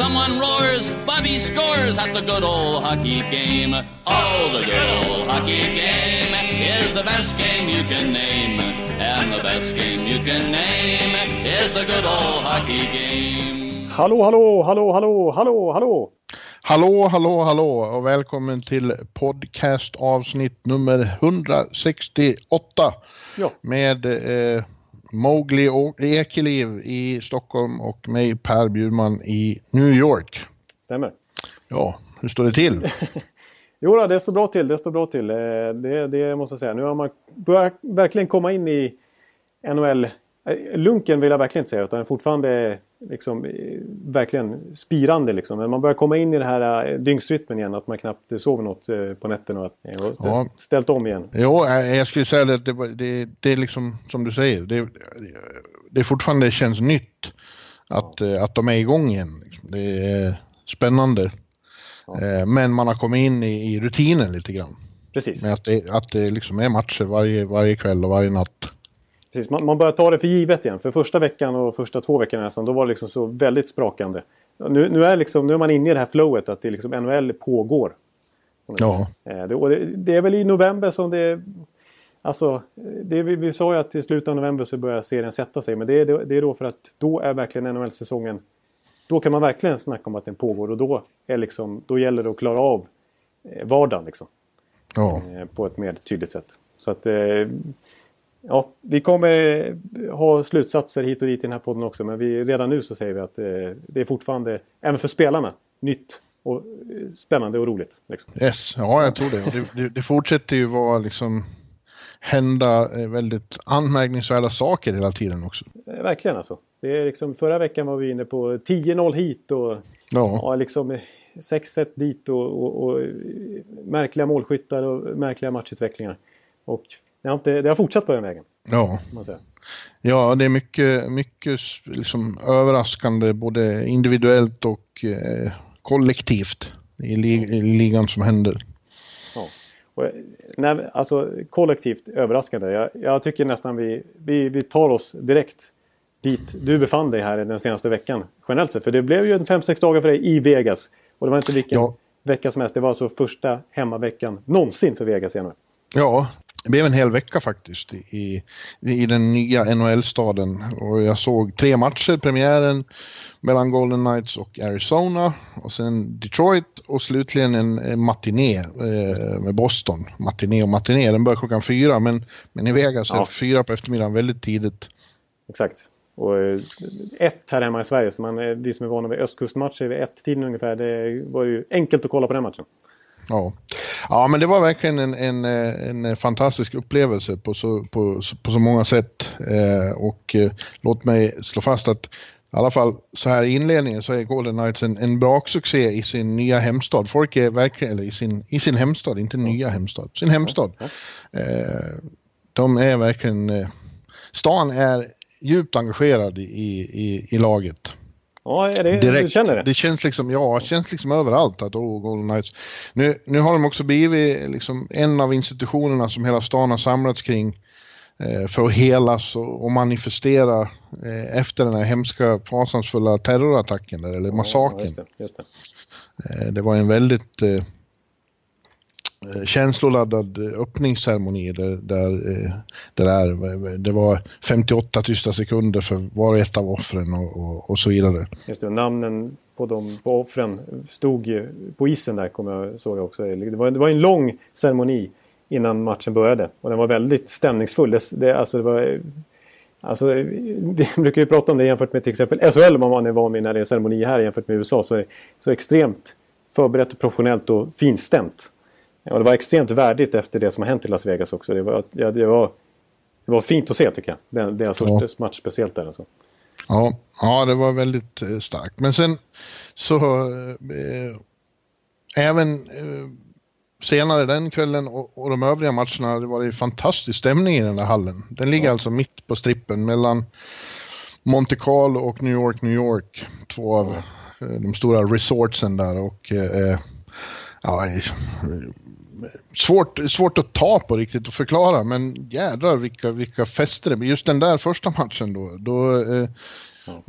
Someone roars, Bobby scores at the good old hockey game. Oh, the good old hockey game is the best game you can name. And the best game you can name is the good old hockey game. Hallå, hallå, hallå, hallå, hallå, hallå! Hallå, hallå, hallå och välkommen till podcast avsnitt nummer 168 Ja. med eh, Mowgli Ekeliv i Stockholm och mig Per Bjurman i New York. Stämmer. Ja, hur står det till? Jo, då, det står bra till. Det står bra till. Eh, Det, det måste jag säga. Nu har man börjat verkligen komma in i NHL. Lunken vill jag verkligen inte säga, utan fortfarande liksom, eh, verkligen spirande. Liksom. Men man börjar komma in i den här eh, dygnsrytmen igen, att man knappt sover något eh, på nätterna och, Ja. ställt om igen. Jo, jag skulle säga att det, det, det är liksom som du säger, det, det fortfarande känns nytt att, eh, att de är igång igen. Liksom. Det är spännande. Eh, Men man har kommit in i, i rutinen lite grann. Precis. Med att det, att det liksom är matcher varje, varje kväll och varje natt. Precis, man, man börjar ta det för givet igen. För första veckan och första två veckorna nästan, då var det liksom så väldigt sprakande. Nu, nu, är liksom, nu är man inne i det här flowet att det liksom NHL pågår. Ja. Eh, Det, och det, det är väl i november som det... Alltså, det, vi, vi sa ju att i slutet av november så börjar serien sätta sig. Men det, är- det, det är då för att då är verkligen NHL-säsongen... Då kan man verkligen snacka om att den pågår och då, är liksom, då gäller det att klara av eh, vardagen. Liksom Ja, eh, på ett mer tydligt sätt. Så att ja, vi kommer ha slutsatser hit och dit i den här podden också. Men vi, redan nu så säger vi att eh, det är fortfarande, även för spelarna, nytt och eh, spännande och roligt. Liksom. yes. ja jag tror det. Det, det. Fortsätter ju vara liksom hända eh, väldigt anmärkningsvärda saker hela tiden också. Eh, verkligen alltså. Det är liksom, förra veckan var vi inne på 10-0 hit och Ja, ja, liksom, eh, 6-1 dit och, och, och märkliga målskyttar och märkliga matchutvecklingar. Och det har, inte, det har fortsatt på den vägen. ja. Ja, det är mycket, mycket liksom överraskande både individuellt och eh, kollektivt i, li- i ligan som händer. Ja. Och, när, alltså kollektivt överraskande. Jag, jag tycker nästan vi, vi, vi tar oss direkt dit du befann dig här den senaste veckan. Generellt sett. För det blev ju en 5-6 dagar för dig i Vegas. Och det var inte vilken Ja. vecka som helst. Det var alltså första hemmaveckan någonsin för Vegas igen. Ja, det blev en hel vecka faktiskt i, i den nya NHL-staden. Och jag såg tre matcher, premiären mellan Golden Knights och Arizona. Och sen Detroit och slutligen en, matiné eh, med Boston. Matiné och matiné, den börjar klockan fyra men, men i Vegas är Ja. det fyra på eftermiddagen väldigt tidigt. Exakt. Och eh, ett här hemma i Sverige. Så man, vi som är vana vid östkustmatcher vid ett tiden ungefär. Det var ju enkelt att kolla på den matchen. Ja. ja, men det var verkligen en, en, en fantastisk upplevelse på så, på, på så många sätt. Eh, och eh, låt mig slå fast att i alla fall så här i inledningen så är Golden Knights en, en braksuccé i sin nya hemstad. Folk är verkligen, eller i sin, i sin hemstad, inte nya hemstad, sin hemstad. Eh, de är verkligen, eh, stan är djupt engagerad i, i, i laget. Ja, är det, Direkt. du känner det? Det känns liksom, ja, det känns liksom överallt att oh, Golden Knights. Nu, nu har de också blivit liksom en av institutionerna som hela stan har samlats kring eh, för att helas och, och manifestera eh, efter den här hemska fasansfulla terrorattacken där, eller Ja, massakern. just det, just det. Eh, det var en väldigt eh, Eh, känsloladdad eh, öppningsceremoni där, där, eh, där det, det var 58 tysta sekunder för var och ett av offren och, och, och så vidare. Just det, och namnen på, de, på offren stod ju på isen där, kommer jag såg jag också. Det var, det var en lång ceremoni innan matchen började. Och den var väldigt stämningsfull. Det, det, alltså det var, alltså, vi brukar ju prata om det jämfört med till exempel SHL, vad man är van vid när det är ceremoni här jämfört med USA. Så är så extremt förberett och professionellt och finstämt. Och det var extremt värdigt efter det som har hänt i Las Vegas också. Det var, ja, det var, det var fint att se tycker jag. Den, deras Ja. match speciellt där alltså. Ja, ja det var väldigt eh, starkt. Men sen så eh, även eh, senare den kvällen och, och de övriga matcherna, det var det fantastisk stämning i den där hallen. Den ligger ja. alltså mitt på strippen mellan Monte Carlo och New York, New York. Två av ja. de stora resortsen där och eh, ja, svårt, svårt att ta på riktigt och förklara, men jädrar vilka, vilka fester det blir. Just den där första matchen då, då eh, ja.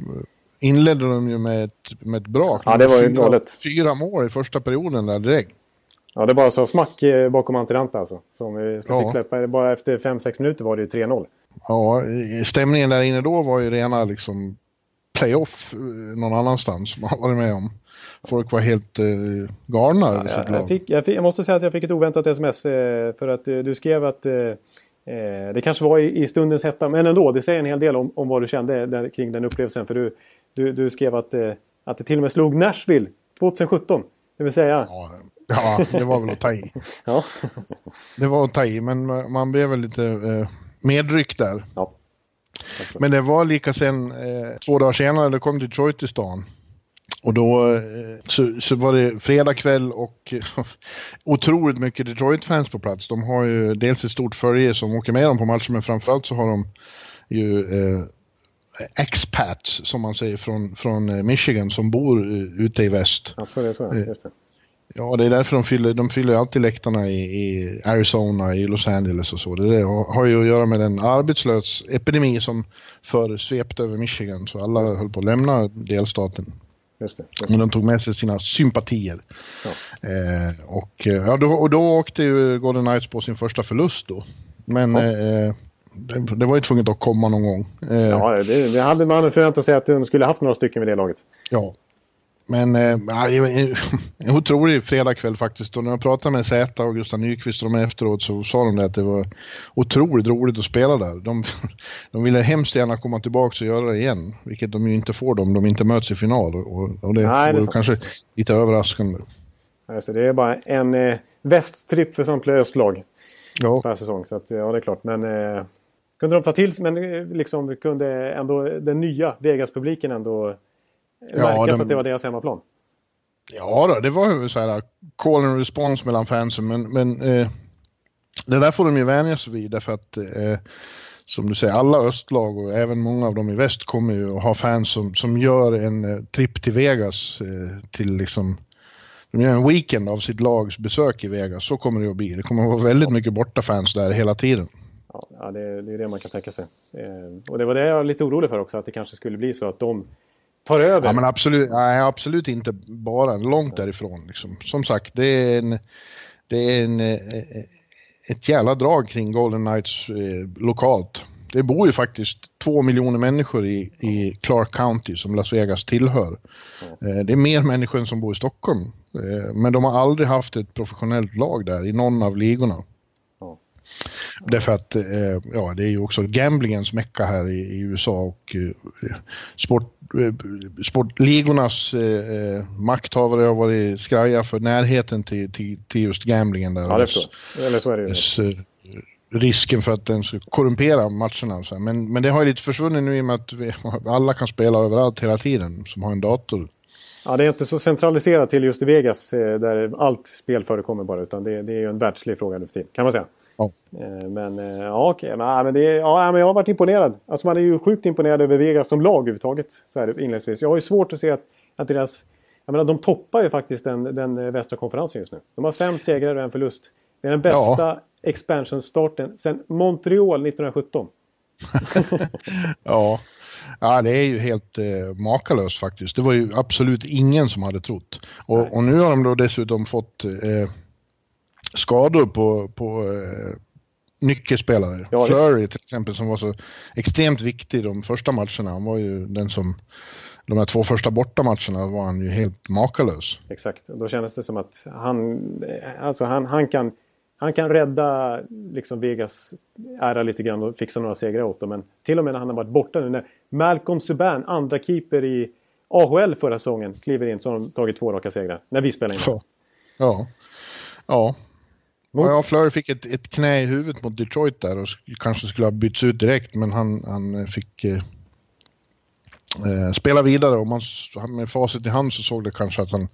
inledde de ju med ett, med ett brak. Ja, det var ju galet. Fyra mål i första perioden där direkt. Ja, det bara så smack eh, bakom Antiranta alltså. Som vi ja. släppa. Bara efter 5-6 minuter var det ju 3-0. Ja, stämningen där inne då var ju rena liksom playoff eh, någon annanstans man varit med om folk var helt eh, galna över ja, sitt lag. Jag, fick, jag, fick, jag, måste säga att jag fick ett oväntat sms eh, för att eh, du skrev att eh, eh, det kanske var i, i, stundens hetta, men ändå, det säger en hel del om, om vad du kände där, kring den upplevelsen. För du, du, du skrev att, eh, att det till och med slog Nashville 2017. Det vill säga... Ja, ja det var väl att ta i. ja. Det var att ta i, men man blev väl lite eh, medryckt där. Ja. Men det var lika sen, eh, två dagar senare, det kom Detroit till stan. Och då eh, så, så, var det fredag kväll och otroligt mycket Detroit-fans på plats. De har ju dels ett stort följe som åker med dem på matcher men framförallt så har de ju eh, expats som man säger från, från eh, Michigan som bor eh, ute i väst. Alltså det är så, just det. Ja, det är därför de fyller, de fyller alltid läktarna i, i Arizona, i Los Angeles och så. Det, det har ju att göra med den arbetslösepidemi som förr svepte över Michigan så alla höll på att lämna delstaten. Just det, just det. Men de tog med sig sina sympatier. Ja. Eh, och, eh, ja, då, och då åkte ju Golden Knights på sin första förlust då. Men ja. eh, det, det, var ju tvunget att komma någon gång. Eh, ja, det, det hade man förväntat sig att de skulle haft några stycken vid det laget. Ja, men eh, en otrolig fredagkväll faktiskt. Och när jag pratade med Zäta och Gustav Nyqvist och de efteråt så sa de det att det var otroligt roligt att spela där. De, de ville hemskt gärna komma tillbaka och göra det igen. Vilket de ju inte får om de inte möts i final. Och, och det Nej, var kanske lite överraskande. Det, det är bara en eh, västtripp för samtliga östlag ja. per säsong. Så att, ja, det är klart. Men eh, kunde de ta till sig, men eh, liksom kunde ändå den nya Vegas-publiken ändå ja, märkas de... att det var deras hemmaplan. Ja, då, det var ju så här call and response mellan fansen, men, men eh, det där får de ju vänja sig vid därför att eh, som du säger, alla östlag och även många av dem i väst kommer ju att ha fans som, som gör en eh, tripp till Vegas eh, till liksom de gör en weekend av sitt lags besök i Vegas, så kommer det att bli. Det kommer att vara väldigt mycket borta fans där hela tiden. Ja, det, det är det man kan tänka sig. Eh, och det var det jag var lite orolig för också, att det kanske skulle bli så att de tar över. Ja, men absolut, nej, absolut inte bara, långt därifrån. Liksom. Som sagt, det är en, det är en, eh, ett jävla drag kring Golden Knights eh, lokalt. Det bor ju faktiskt två miljoner människor i, i Clark County som Las Vegas tillhör. Eh, det är mer människor än som bor i Stockholm. Eh, men de har aldrig haft ett professionellt lag där i någon av ligorna. Därför att eh, ja, det är ju också gamblingens mecka här i, i USA och eh, sport, eh, sportligornas eh, makthavare har varit skraja för närheten till, till, till just gamblingen. Där ja, det är Eller så är det eh, risken för att den ska korrumpera matcherna. Men, men det har ju lite försvunnit nu i och med att vi, alla kan spela överallt hela tiden som har en dator. Ja, det är inte så centraliserat till just Vegas där allt spel förekommer bara utan det, det är ju en världslig fråga nu för tiden, kan man säga. Ja. Eh, men eh, ja, okej. Men, men, det, ja, men jag har varit imponerad. Alltså man är ju sjukt imponerad över Vegas som lag överhuvudtaget. Så här inledningsvis. Jag har ju svårt att se att, att deras... Jag menar, de toppar ju faktiskt den, den eh, västra konferensen just nu. De har fem segrar och en förlust. Det är den bästa ja. expansion-starten sedan Montreal 1917. ja. Ja, det är ju helt eh, makalöst faktiskt. Det var ju absolut ingen som hade trott. Och, och nu har de då dessutom fått eh, skador på, på eh, nyckelspelare. Ja, Flurry till exempel som var så extremt viktig de första matcherna. Han var ju den som de här två första bortamatcherna var han ju helt makalös. Exakt, då kändes det som att han, alltså han, han, kan, han kan rädda liksom Vegas ära lite grann och fixa några segrar åt dem. Men till och med när han har varit borta nu, när Malcolm Subban, andra keeper i AHL förra säsongen, kliver in så har de tagit två raka segrar. När vi spelar in. Ja. ja. Ja, mot... Ja, Fleur fick ett, ett knä i huvudet mot Detroit där och kanske skulle ha bytts ut direkt men han, han fick... Eh, eh, spela vidare. Och man, med facit i hand så såg det kanske att han,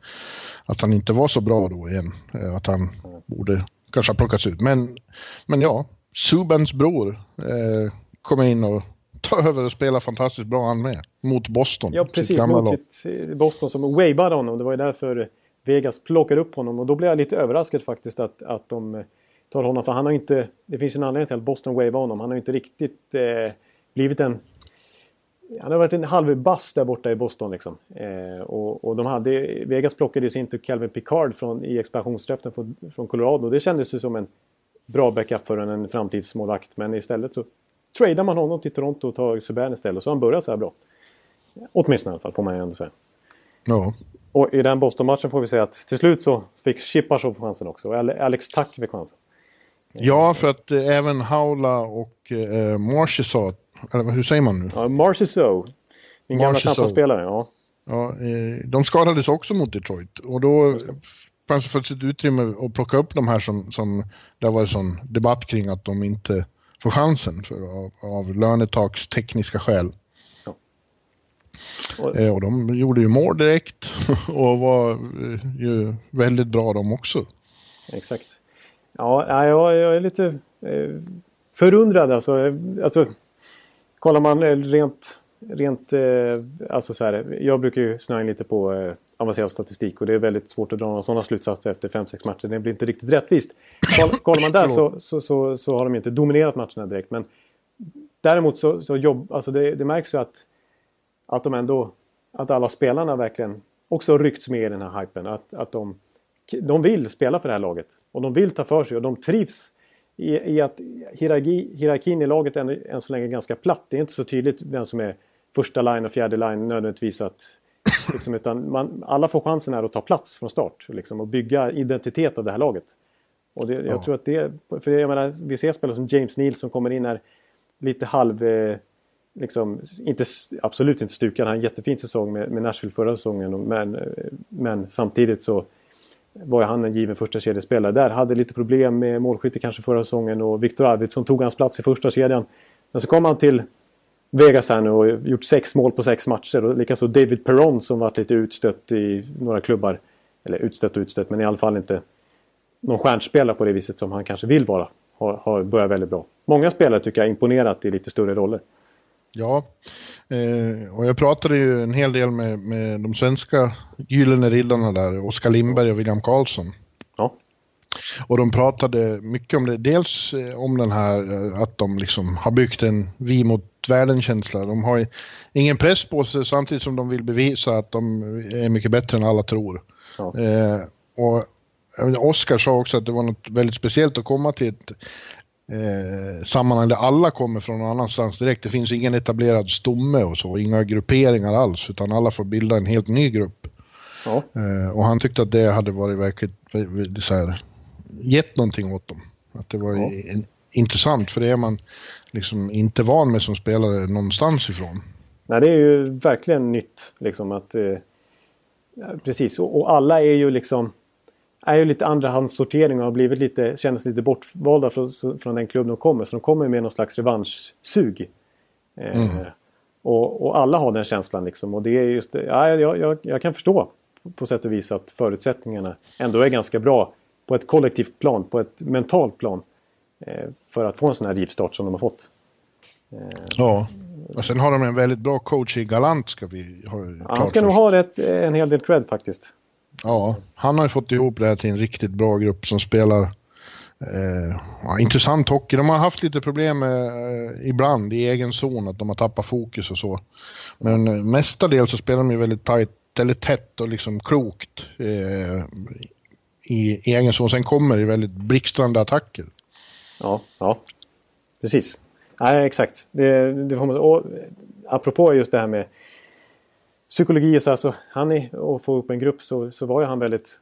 att han inte var så bra då igen. Eh, att han borde kanske ha plockats ut. Men, men ja, Subans bror eh, kom in och ta över och spela fantastiskt bra han med. Mot Boston. Ja, precis. Mot sitt eh, Boston som wavade honom. Det var ju därför Vegas plockade upp honom. Och då blev jag lite överraskad faktiskt att, att de tar honom. För han har inte... Det finns en anledning till att Boston wavar honom. Han har inte riktigt eh, blivit en... Han har varit en halv bass där borta i Boston liksom. Eh, och, och de hade... Vegas plockade ju sin till Calvin Picard från, i expansionsdraften från, från Colorado. Det kändes ju som en bra backup för en, en framtidsmålvakt. Men istället så tradar man honom till Toronto och tar Subban istället. Och så har han börjat så här bra. Åtminstone i alla fall, får man ju ändå säga. Ja. Och i den Boston-matchen får vi säga att till slut så fick Chipachov chansen också. Och Alex Tuck fick chansen. Ja, för att eh, även Haula och eh, Marshy sa, eller hur säger man nu? Ja, Marshy so. Min gamla Tampa-spelare, ja. Ja, eh, de skadades också mot Detroit och då fanns det faktiskt ett utrymme att plocka upp de här som, som det var en sån debatt kring att de inte får chansen för, av, av lönetaks tekniska skäl. Och, eh, och de gjorde ju mål direkt och var eh, ju väldigt bra de också. Exakt. Ja, jag, jag är lite eh, förundrad alltså. alltså. Kollar man rent, rent alltså så här, jag brukar ju snöa in lite på avancerad statistik och det är väldigt svårt att dra några sådana slutsatser efter 5-6 matcher. Det blir inte riktigt rättvist. Kollar man där så, så, så, så, har de inte dominerat matcherna direkt. Men däremot så, så jobb, alltså det, det märks ju att, att de ändå, att alla spelarna verkligen också ryckts med i den här hypen. Att, att de, de vill spela för det här laget. Och de vill ta för sig och de trivs i, i att hierarki, hierarkin i laget än, än så länge är ganska platt. Det är inte så tydligt vem som är första line och fjärde line nödvändigtvis att Liksom, utan man, alla får chansen här att ta plats från start liksom, och bygga identitet av det här laget. Och det, jag ja. tror att det, för jag menar, vi ser spelare som James Neal som kommer in här lite halv, eh, liksom, inte, absolut inte stukad, han hade en jättefin säsong med, med Nashville förra säsongen. Men, eh, men samtidigt så var han en given första kedjespelare där. Hade lite problem med målskytte kanske förra säsongen och Viktor Arvidsson tog hans plats i första kedjan. Men så kom han till Vegas här nu och gjort sex mål på sex matcher. Och likaså David Perron som varit lite utstött i några klubbar. Eller utstött och utstött, men i alla fall inte någon stjärnspelare på det viset som han kanske vill vara. Har, har börjat väldigt bra. Många spelare tycker jag imponerat i lite större roller. Ja, eh, och jag pratade ju en hel del med, med de svenska gyllene riddarna där, Oskar Lindberg och William Karlsson. Ja. Och de pratade mycket om det. Dels eh, om den här eh, att de liksom har byggt en vi mot världen-känsla. De har ingen press på sig samtidigt som de vill bevisa att de är mycket bättre än alla tror. Ja. Eh, och Oskar sa också att det var något väldigt speciellt att komma till ett eh, sammanhang där alla kommer från någon annanstans direkt. Det finns ingen etablerad stomme och så, inga grupperingar alls, utan alla får bilda en helt ny grupp. Ja. Eh, och han tyckte att det hade varit verkligt, så här, gett någonting åt dem. Att det var ja. en, intressant, för det är man liksom inte van med som spelare någonstans ifrån. Nej, det är ju verkligen nytt. Liksom, att, eh, precis, och, och, alla är ju liksom är ju lite andrahandssortering och har blivit lite, känns lite bortvalda från, från den klubb de kommer. Så de kommer med någon slags revanschsug. Eh, mm. och, och, alla har den känslan liksom. Och det är just ja, jag, jag, jag kan förstå på sätt och vis att förutsättningarna ändå är ganska bra på ett kollektivt plan, på ett mentalt plan. Eh, för att få en sån här rivstart som de har fått. Eh, ja, och sen har de en väldigt bra coach i Galant ska vi ha Han ska nog ha rätt, en hel del cred faktiskt. Ja, han har ju fått ihop det här till en riktigt bra grupp som spelar eh, ja, intressant hockey. De har haft lite problem med, eh, ibland i egen zon, att de har tappat fokus och så. Men eh, mestadels så spelar de ju väldigt tajt, eller tätt och liksom klokt eh, i egen zon. Sen kommer det väldigt blixtrande attacker. Ja, ja. Precis. Nej, exakt. Det, det får man, och, apropå just det här med psykologi så alltså, han är, och få upp en grupp så, så var ju han väldigt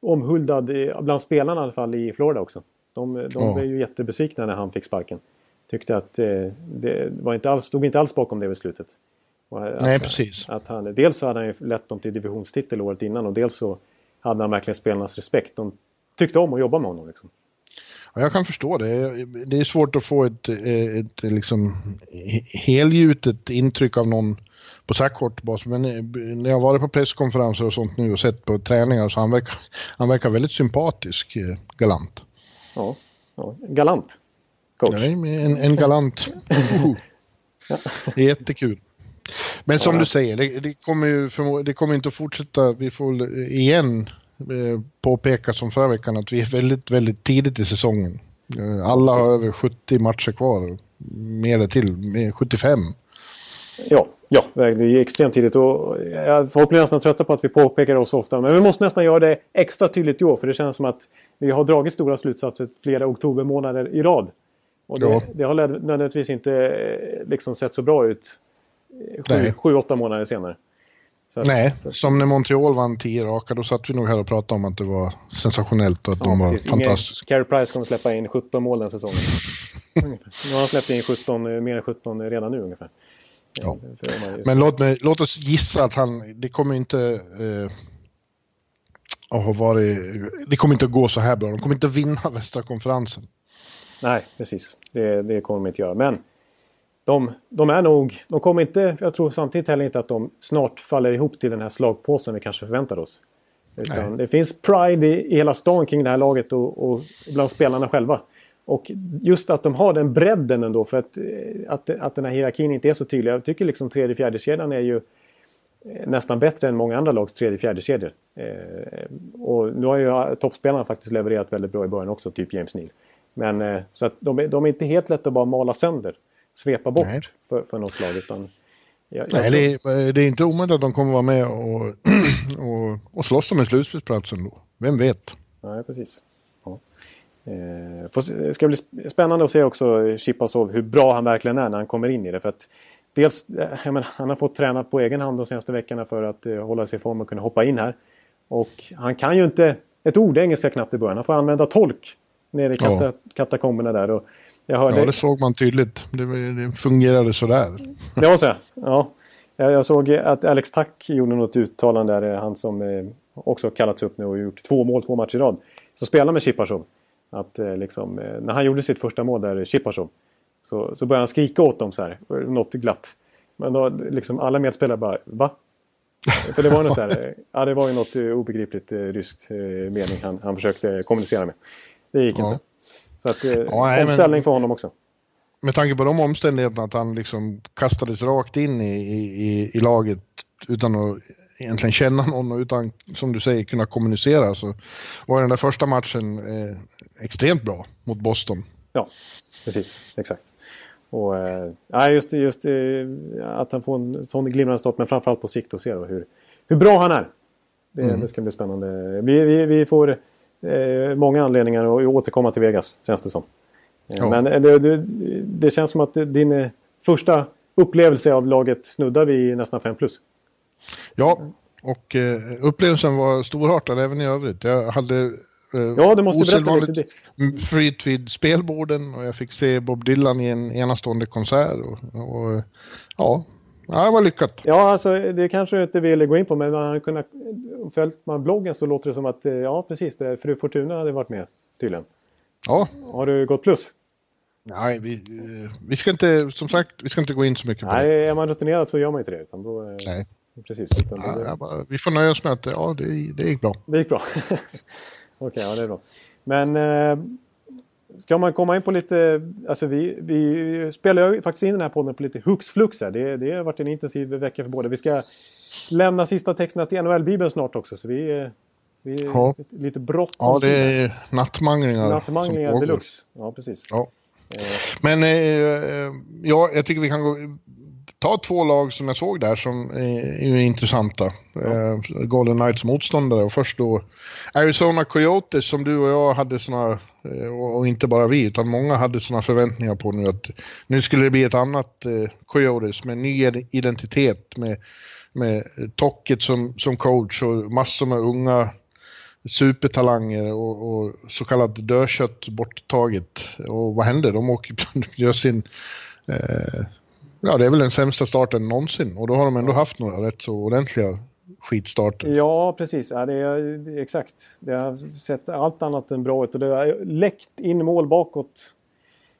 omhuldad bland spelarna i alla fall i Florida också. De, de ja. blev ju jättebesvikna när han fick sparken. Tyckte att eh, det var inte alls, stod inte alls bakom det beslutet. Att, Nej, precis. Att han, dels så hade han ju lett dem till divisionstitel året innan och dels så hade han verkligen spelarnas respekt. De tyckte om att jobba med honom. Liksom. Ja, jag kan förstå det. Det är svårt att få ett, ett liksom helgjutet intryck av någon på så här kort bas. Men när jag varit på presskonferenser och sånt nu och sett på träningar så han verkar han verkar väldigt sympatisk, galant. Ja, ja. galant coach. Nej, en, en galant. Det är jättekul. Men som ja. du säger, det, det, kommer ju det kommer inte att fortsätta. Vi får igen eh, påpeka som förra veckan att vi är väldigt, väldigt tidigt i säsongen. Eh, alla har över 70 matcher kvar. Mer till, 75. Ja, ja, det är extremt tidigt och folk blir nästan trötta på att vi påpekar oss ofta. Men vi måste nästan göra det extra tydligt i år för det känns som att vi har dragit stora slutsatser flera oktobermånader i rad. Och det, ja. det har nödvändigtvis inte eh, liksom sett så bra ut eh, sju, åtta månader senare. Att, Nej, så. som när Montreal vann tio raka, då satt vi nog här och pratade om att det var sensationellt och att ja, de var precis. fantastiska. Carey Price kommer släppa in 17 mål den säsongen. nu har han släppt in 17, eh, mer än 17 redan nu ungefär. Ja. Men låt, mig, låt oss gissa att han, det kommer inte eh, att ha varit, det kommer inte att gå så här bra. De kommer inte att vinna västra konferensen. Nej, precis. Det, det kommer de inte göra. Men de, de, är nog... De kommer inte... Jag tror samtidigt heller inte att de snart faller ihop till den här slagpåsen vi kanske förväntar oss. Utan det finns pride i, i, hela stan kring det här laget och, och bland spelarna själva. Och just att de har den bredden ändå för att, att, att den här hierarkin inte är så tydlig. Jag tycker liksom tredje fjärde kedjan är ju eh, nästan bättre än många andra lags tredje fjärde kedjor. Eh, och nu har ju toppspelarna faktiskt levererat väldigt bra i början också, typ James Neal. Men eh, så att de, de är inte helt lätta att bara mala sönder. Svepa bort för, för något lag. Utan jag, jag Nej, det är, det är, inte omöjligt att de kommer vara med och, och, och slåss om en slutspelsplats ändå. Vem vet? Nej, precis. Eh, det ska bli spännande att se också Chipasov hur bra han verkligen är när han kommer in i det. För att dels, eh, menar, han har fått träna på egen hand de senaste veckorna för att eh, hålla sig i form och kunna hoppa in här. Och han kan ju inte ett ord engelska knappt i början. Han får använda tolk nere i kata ja. katakomberna där. Och jag hörde... Ja, det såg man tydligt. Det, det fungerade sådär. Det var så? Ja. Jag såg att Alex Tack gjorde något uttalande där. Han som eh, också kallats upp nu och gjort två mål, två matcher i rad. Så spelar med Chipachov. Att eh, liksom, eh, när han gjorde sitt första mål där, Chipachov. Så, så började han skrika åt dem så här. Något glatt. Men då liksom alla medspelare bara Va? För det var, något så här, ja, det var ju något obegripligt ryskt mening han, han försökte kommunicera med. Det gick ja. inte. Så att, eh, ja, omställning men, för honom också. Med tanke på de omständigheterna att han liksom kastades rakt in i, i, i laget utan att egentligen känna någon utan, som du säger, kunna kommunicera så var den där första matchen eh, extremt bra mot Boston. Ja, precis. Exakt. Och, eh, just, just eh, att han får en sån glimrande start, men framförallt på sikt och se hur, hur bra han är. Det, mm. det ska bli spännande. Vi, vi, vi får eh, många anledningar att återkomma till Vegas, känns det som. Eh, ja. Men det, det, det, känns som att din eh, första upplevelse av laget snuddar vi nästan 5 plus. Ja, och eh, upplevelsen var storartad även i övrigt. Jag hade eh, ja, du måste berätta lite. fritt vid spelborden och jag fick se Bob Dylan i en enastående konsert. Och, och ja, det var lyckat. Ja, alltså det kanske du inte vill gå in på, men man hade kunnat... Följt man bloggen så låter det som att, eh, ja precis, det, fru Fortuna hade varit med tydligen. Ja. Har du gått plus? Nej, vi, vi ska inte, som sagt, vi ska inte gå in så mycket på Nej, det. är man rutinerad så gör man inte det. Utan då, Nej. Precis. Utan ja, det... bara, vi får nöja oss med att ja, det, det gick bra. Det gick bra. Okej, okay, ja det är bra. Men eh, Ska man komma in på lite... Alltså vi, vi spelar ju faktiskt in den här podden på lite hux flux här. Det, det har varit en intensiv vecka för båda. Vi ska lämna sista texterna till NHL-bibeln snart också. Så vi, vi ja. lite bråttom. Ja, det är nattmanglingar. Nattmanglingar deluxe. Ja, precis. Ja. Eh. Men eh, eh, ja, jag tycker vi kan gå ta två lag som jag såg där som är, är intressanta. Ja. Eh, Golden Knights motståndare och först då Arizona Coyotes som du och jag hade såna, eh, och inte bara vi utan många hade såna förväntningar på nu att nu skulle det bli ett annat eh, Coyotes med ny identitet med, med Tocket som, som coach och massor med unga supertalanger och, och så kallat dödkött borttaget. Och vad hände? De åker, gör sin eh, Ja, det är väl den sämsta starten någonsin och då har de ändå haft några rätt så ordentliga skitstarter. Ja, precis. Ja, det är, exakt. Det har sett allt annat än bra ut och det har läckt in mål bakåt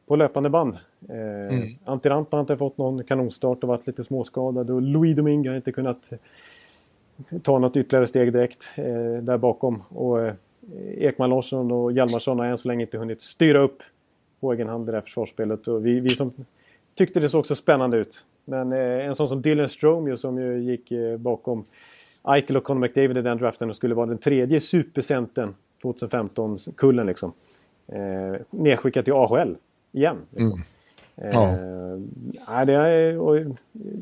på löpande band Eh, mm. Antiranta har inte fått någon kanonstart och varit lite småskadad. Och Louis Domingue har inte kunnat ta något ytterligare steg direkt eh, där bakom. Och eh, Ekman Larsson och Hjalmarsson har än så länge inte hunnit styra upp på egen hand det där försvarsspelet. Och vi, vi som tyckte det såg så spännande ut. Men eh, en sån som Dylan Strome som ju gick eh, bakom Eichel och Conor McDavid i den draften och skulle vara den tredje supercenten 2015-kullen liksom. Eh, nedskickad till AHL igen. Liksom. Mm. Ja. Eh, det är, och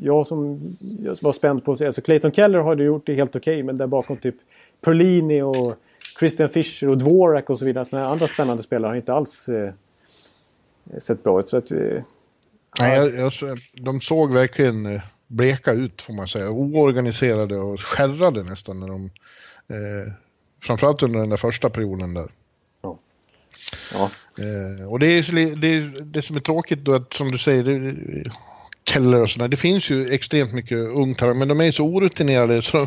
jag som jag var spänd på att se, alltså Clayton Keller har gjort det helt okej okay, men där bakom typ Perlini och Christian Fischer och Dvorak och så vidare. Sådana andra spännande spelare har inte alls eh, sett bra ut. Så att, eh, Nej, jag, jag, de såg verkligen eh, bleka ut får man säga. Oorganiserade och skärrade nästan när de... Eh, framförallt under den där första perioden där. Ja. ja. Eh, och det är, det, är, det som är tråkigt då att som du säger, det, Keller och sådär. Det finns ju extremt mycket ungtalang men de är så orutinerade så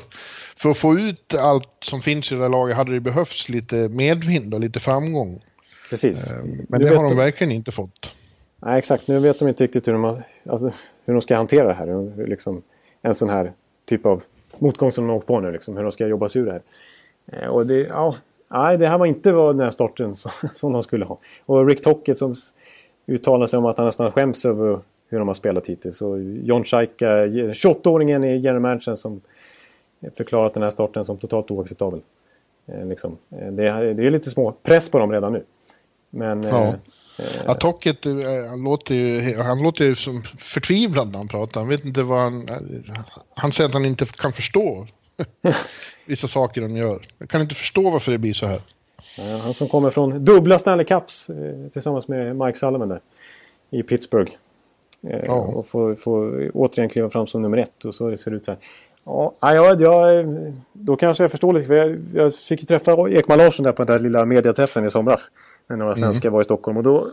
för att få ut allt som finns i det där laget hade det behövts lite medvind och lite framgång. Precis. Eh, men nu det har de verkligen inte fått. Nej, exakt. Nu vet de inte riktigt hur de, alltså, hur de ska hantera det här. Liksom, en sån här typ av motgång som de har åkt på nu. Liksom, hur de ska jobba sig ur det här. Eh, och det, ja, nej, det här var inte vad den här starten som, som de skulle ha. Och Rick Tockett som uttalar sig om att han nästan skäms över hur de har spelat hittills. Och John Scheika, eh, 28-åringen i general managern som förklarat den här starten som totalt oacceptabel. Eh, liksom. Eh, det, är, det är lite små press på dem redan nu. Men eh, ja. Ja, Tocket, eh, han låter, ju, han låter ju som förtvivlad när han pratar. Han vet inte vad han... Han säger att han inte kan förstå vissa saker de gör. Jag kan inte förstå varför det blir så här. Ja, han som kommer från dubbla Stanley Cups eh, tillsammans med Mike Sullivan där i Pittsburgh. Eh, ja. Och får, får återigen kliva fram som nummer ett och så ser det ut så här. Ja, ja, jag, då kanske jag förstår lite. För jag, jag fick ju träffa Ekman Larsson där på den där lilla mediaträffen i somras. När några mm. svenskar mm. var i Stockholm. Och då,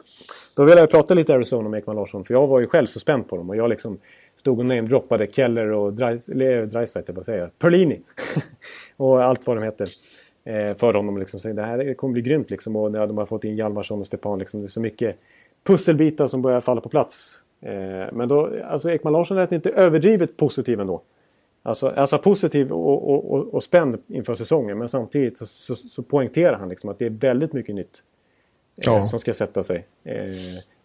då ville jag prata lite Arizona med Ekman Larsson. För jag var ju själv så spänd på dem. Och jag liksom stod och namedroppade Keller och Dreisaitl, vad säger jag? Perlini. och allt vad de heter. Eh, för dem. Liksom. det här kommer bli grymt liksom. Och när de har fått in Hjalmarsson och Stepan. Liksom, det är så mycket pusselbitar som börjar falla på plats. Eh, men då, alltså Ekman Larsson lät inte överdrivet positiv ändå. Alltså, alltså positiv och, och, och, och spänd inför säsongen. Men samtidigt så, så, så poängterar han liksom att det är väldigt mycket nytt. Ja. Eh, som ska sätta sig. Eh,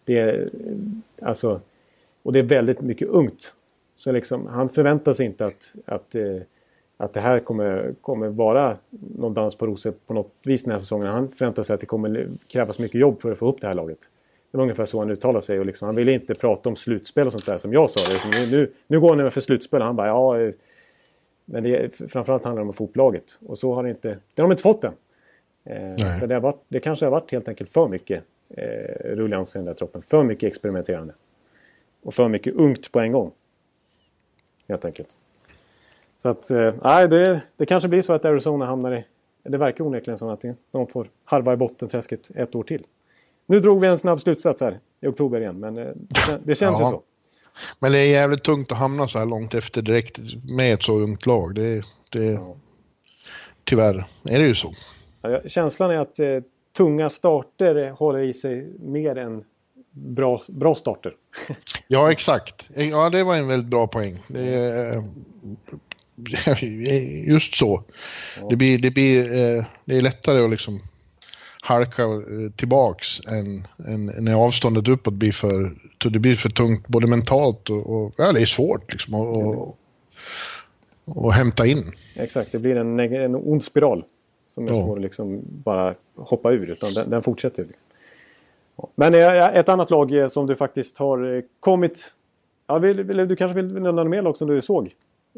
det är, eh, alltså, och det är väldigt mycket ungt. Så liksom, han förväntar sig inte att, att, eh, att det här kommer, kommer vara någon dans på rosor på något vis den här säsongen. Han förväntar sig att det kommer krävas mycket jobb för att få upp det här laget. Det var ungefär så han uttalade sig. Och liksom, han ville inte prata om slutspel och sånt där som jag sa. Liksom, nu, nu går han över för slutspel. Han bara ja, eh, men det, framförallt handlar det om fotlaget. Och så har det inte... Det har de inte fått än. Eh, för det, har varit, det kanske har varit helt enkelt för mycket eh, ruljans i den där troppen. För mycket experimenterande. Och för mycket ungt på en gång. Helt enkelt. Så att, eh, nej, det, det kanske blir så att Arizona hamnar i... Det verkar onekligen som att de får harva i bottenträsket ett år till. Nu drog vi en snabb slutsats här i oktober igen, men eh, det, det känns ja. ju så. Men det är jävligt tungt att hamna så här långt efter direkt med ett så ungt lag. Det, det, ja. Tyvärr är det ju så. Känslan är att eh, tunga starter håller i sig mer än bra, bra starter. ja, exakt. Ja, det var en väldigt bra poäng. Det är, just så. Ja. Det, blir, det, blir, eh, det är lättare att liksom halka eh, tillbaks än, än när avståndet uppåt blir för, det blir för tungt både mentalt och, och ja, det är svårt liksom att och, och hämta in. Exakt, det blir en, en ond spiral som är ja. svår att liksom bara hoppa ur utan den, den fortsätter. Liksom. Men eh, ett annat lag eh, som du faktiskt har kommit... Ja, vill, vill, du kanske vill nämna mer lag som du såg?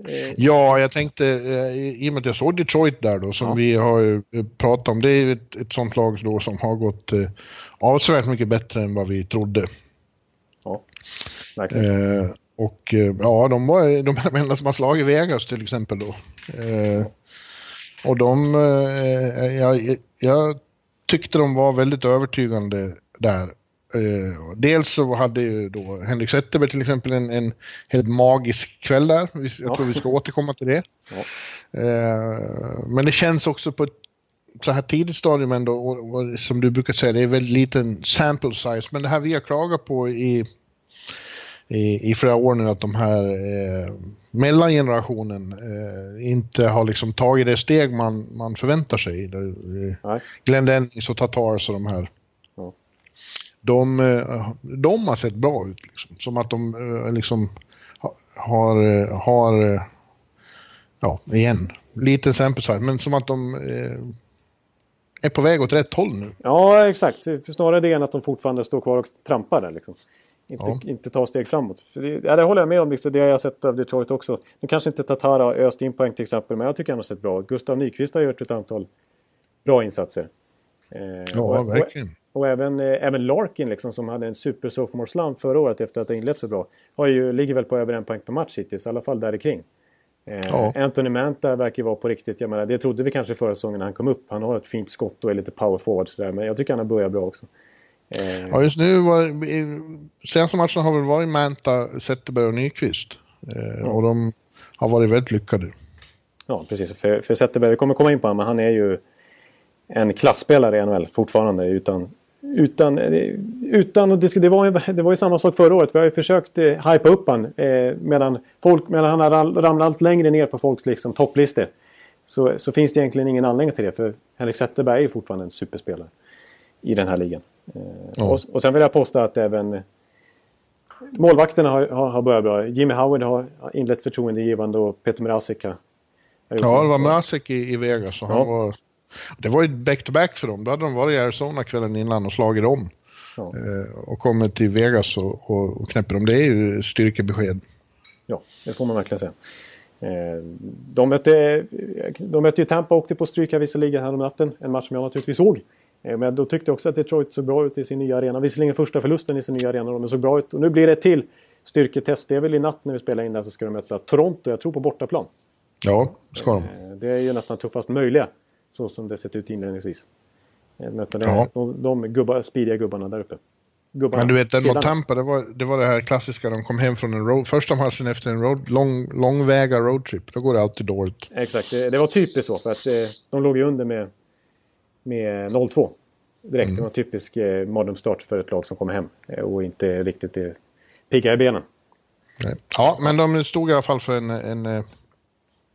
Eh, ja, jag tänkte, eh, i och med att jag såg Detroit där då, som ja. vi har eh, pratat om, det är ett, ett sånt lag då som har gått eh, avsevärt mycket bättre än vad vi trodde. Ja, verkligen. Eh, och ja, de var de enda som har slagit Vegas till exempel då. Eh, och de, eh, jag, jag tyckte de var väldigt övertygande där. Eh, dels så hade ju då Henrik Zetterberg till exempel en, en helt magisk kväll där. Jag ja. tror vi ska återkomma till det. Ja. Eh, men det känns också på ett så här tidigt stadium ändå, och, och, som du brukar säga, det är väldigt liten sample size. Men det här vi har klagat på i i, i flera år nu att de här eh, mellangenerationen eh, inte har liksom tagit det steg man, man förväntar sig. Eh, Glenn Dennis och Tatars och de här. Ja. De, eh, de har sett bra ut. Liksom. Som att de eh, liksom har, har ja, igen, lite sample size, men som att de är på väg åt rätt håll nu. Ja, exakt. Snarare det än att de fortfarande står kvar och trampar där. Liksom. Inte, ja. inte ta steg framåt. För det, ja, det håller jag med om. Liksom, det har jag sett av Detroit också. Nu kanske inte Tatara har öst in poäng till exempel, men jag tycker han har sett bra ut. Gustav Nyqvist har gjort ett antal bra insatser. Eh, ja, och, verkligen. Och, och, även, eh, även Larkin liksom, som hade en super sophomore slump förra året efter att ha inlett så bra. Har ju, ligger väl på över en poäng per match hittills, i alla fall där kring. Eh, ja. Anthony Manta verkar vara på riktigt. Jag menar, det trodde vi kanske förra säsongen när han kom upp. Han har ett fint skott och är lite power forward sådär. Men jag tycker han har börjat bra också. Eh. Ja, just nu var... Senaste matchen har väl varit Manta, Zetterberg och Nyqvist. Eh, och de har varit väldigt lyckade. Ja, precis. För, för Zetterberg, vi kommer komma in på honom, men han är ju en klassspelare i NHL fortfarande utan utan, utan och det, det, var, det var ju samma sak förra året. Vi har ju försökt eh, hypa upp han eh, medan, folk, medan han har ramlat allt längre ner på folks liksom, topplistor. Så, så finns det egentligen ingen anledning till det. För Henrik Zetterberg är fortfarande en superspelare i den här ligan. Eh, mm. och, och sen vill jag påstå att även målvakterna har, har, börjat bra. Jimmy Howard har inlett förtroendegivande och Peter Mrazek har... Ja, det var Mrazek i, i Vegas och ja. han var det var ju back-to-back för dem. Då hade de varit i Arizona kvällen innan och slagit dem. Ja. Eh, och kommit till Vegas och, och, och knäpper dem. Det är ju styrkebesked. Ja, det får man verkligen säga. Eh, de mötte, de mötte ju Tampa och åkte på stryk här visserligen häromnatten. En match som jag naturligtvis såg. Eh, men då tyckte jag också att Detroit såg bra ut i sin nya arena. Visserligen första förlusten i sin nya arena, men såg bra ut. Och nu blir det ett till styrketest. Det är väl i natt när vi spelar in där så ska de möta Toronto, jag tror på bortaplan. Ja, ska de. Det är ju nästan tuffast möjliga så som det sett ut inledningsvis. Möta ja. de, de gubbar, speediga gubbarna där uppe. Gubbarna, Men du vet, den mot Tampa, det var, det var det här klassiska, de kom hem från en road, första matchen efter en road, lång, långväga roadtrip. Då går det alltid dåligt. Exakt, det, det var typiskt så. För att eh, de låg ju under med, med 0-2 direkt. Mm. Det var en typisk eh, mardrömsstart för ett lag som kommer hem eh, och inte riktigt är pigga i benen. Ja, men de stod i alla fall för en, en, en,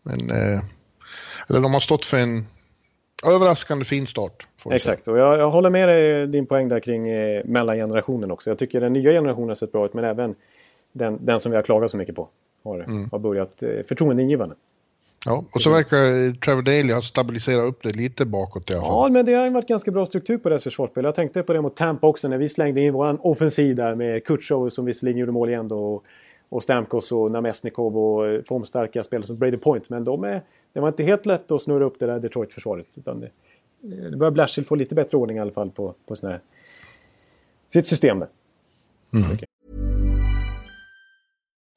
en eller de har stått för en överraskande fin start. Exakt, och jag, jag, håller med dig din poäng där kring eh, mellangenerationen också. Jag tycker den nya generationen har sett bra ut, men även den, den som vi har klagat så mycket på har, mm. har börjat eh, förtroendeingivande. Ja, och så verkar Trevor Daley ha stabiliserat upp det lite bakåt i alla fall. Ja, men det har varit ganska bra struktur på deras försvarsspel. Jag tänkte på det mot Tampa också när vi slängde in våran offensiv där med Kutjov som visserligen gjorde mål igen då. Och, Stamkos och Namesnikov och eh, formstarka spelare som Brady Point. Men de är, det var inte helt lätt att snurra upp det där Detroit-försvaret. Utan det, det börjar Blashill få lite bättre ordning i alla fall på, på här, sitt system där. Mm.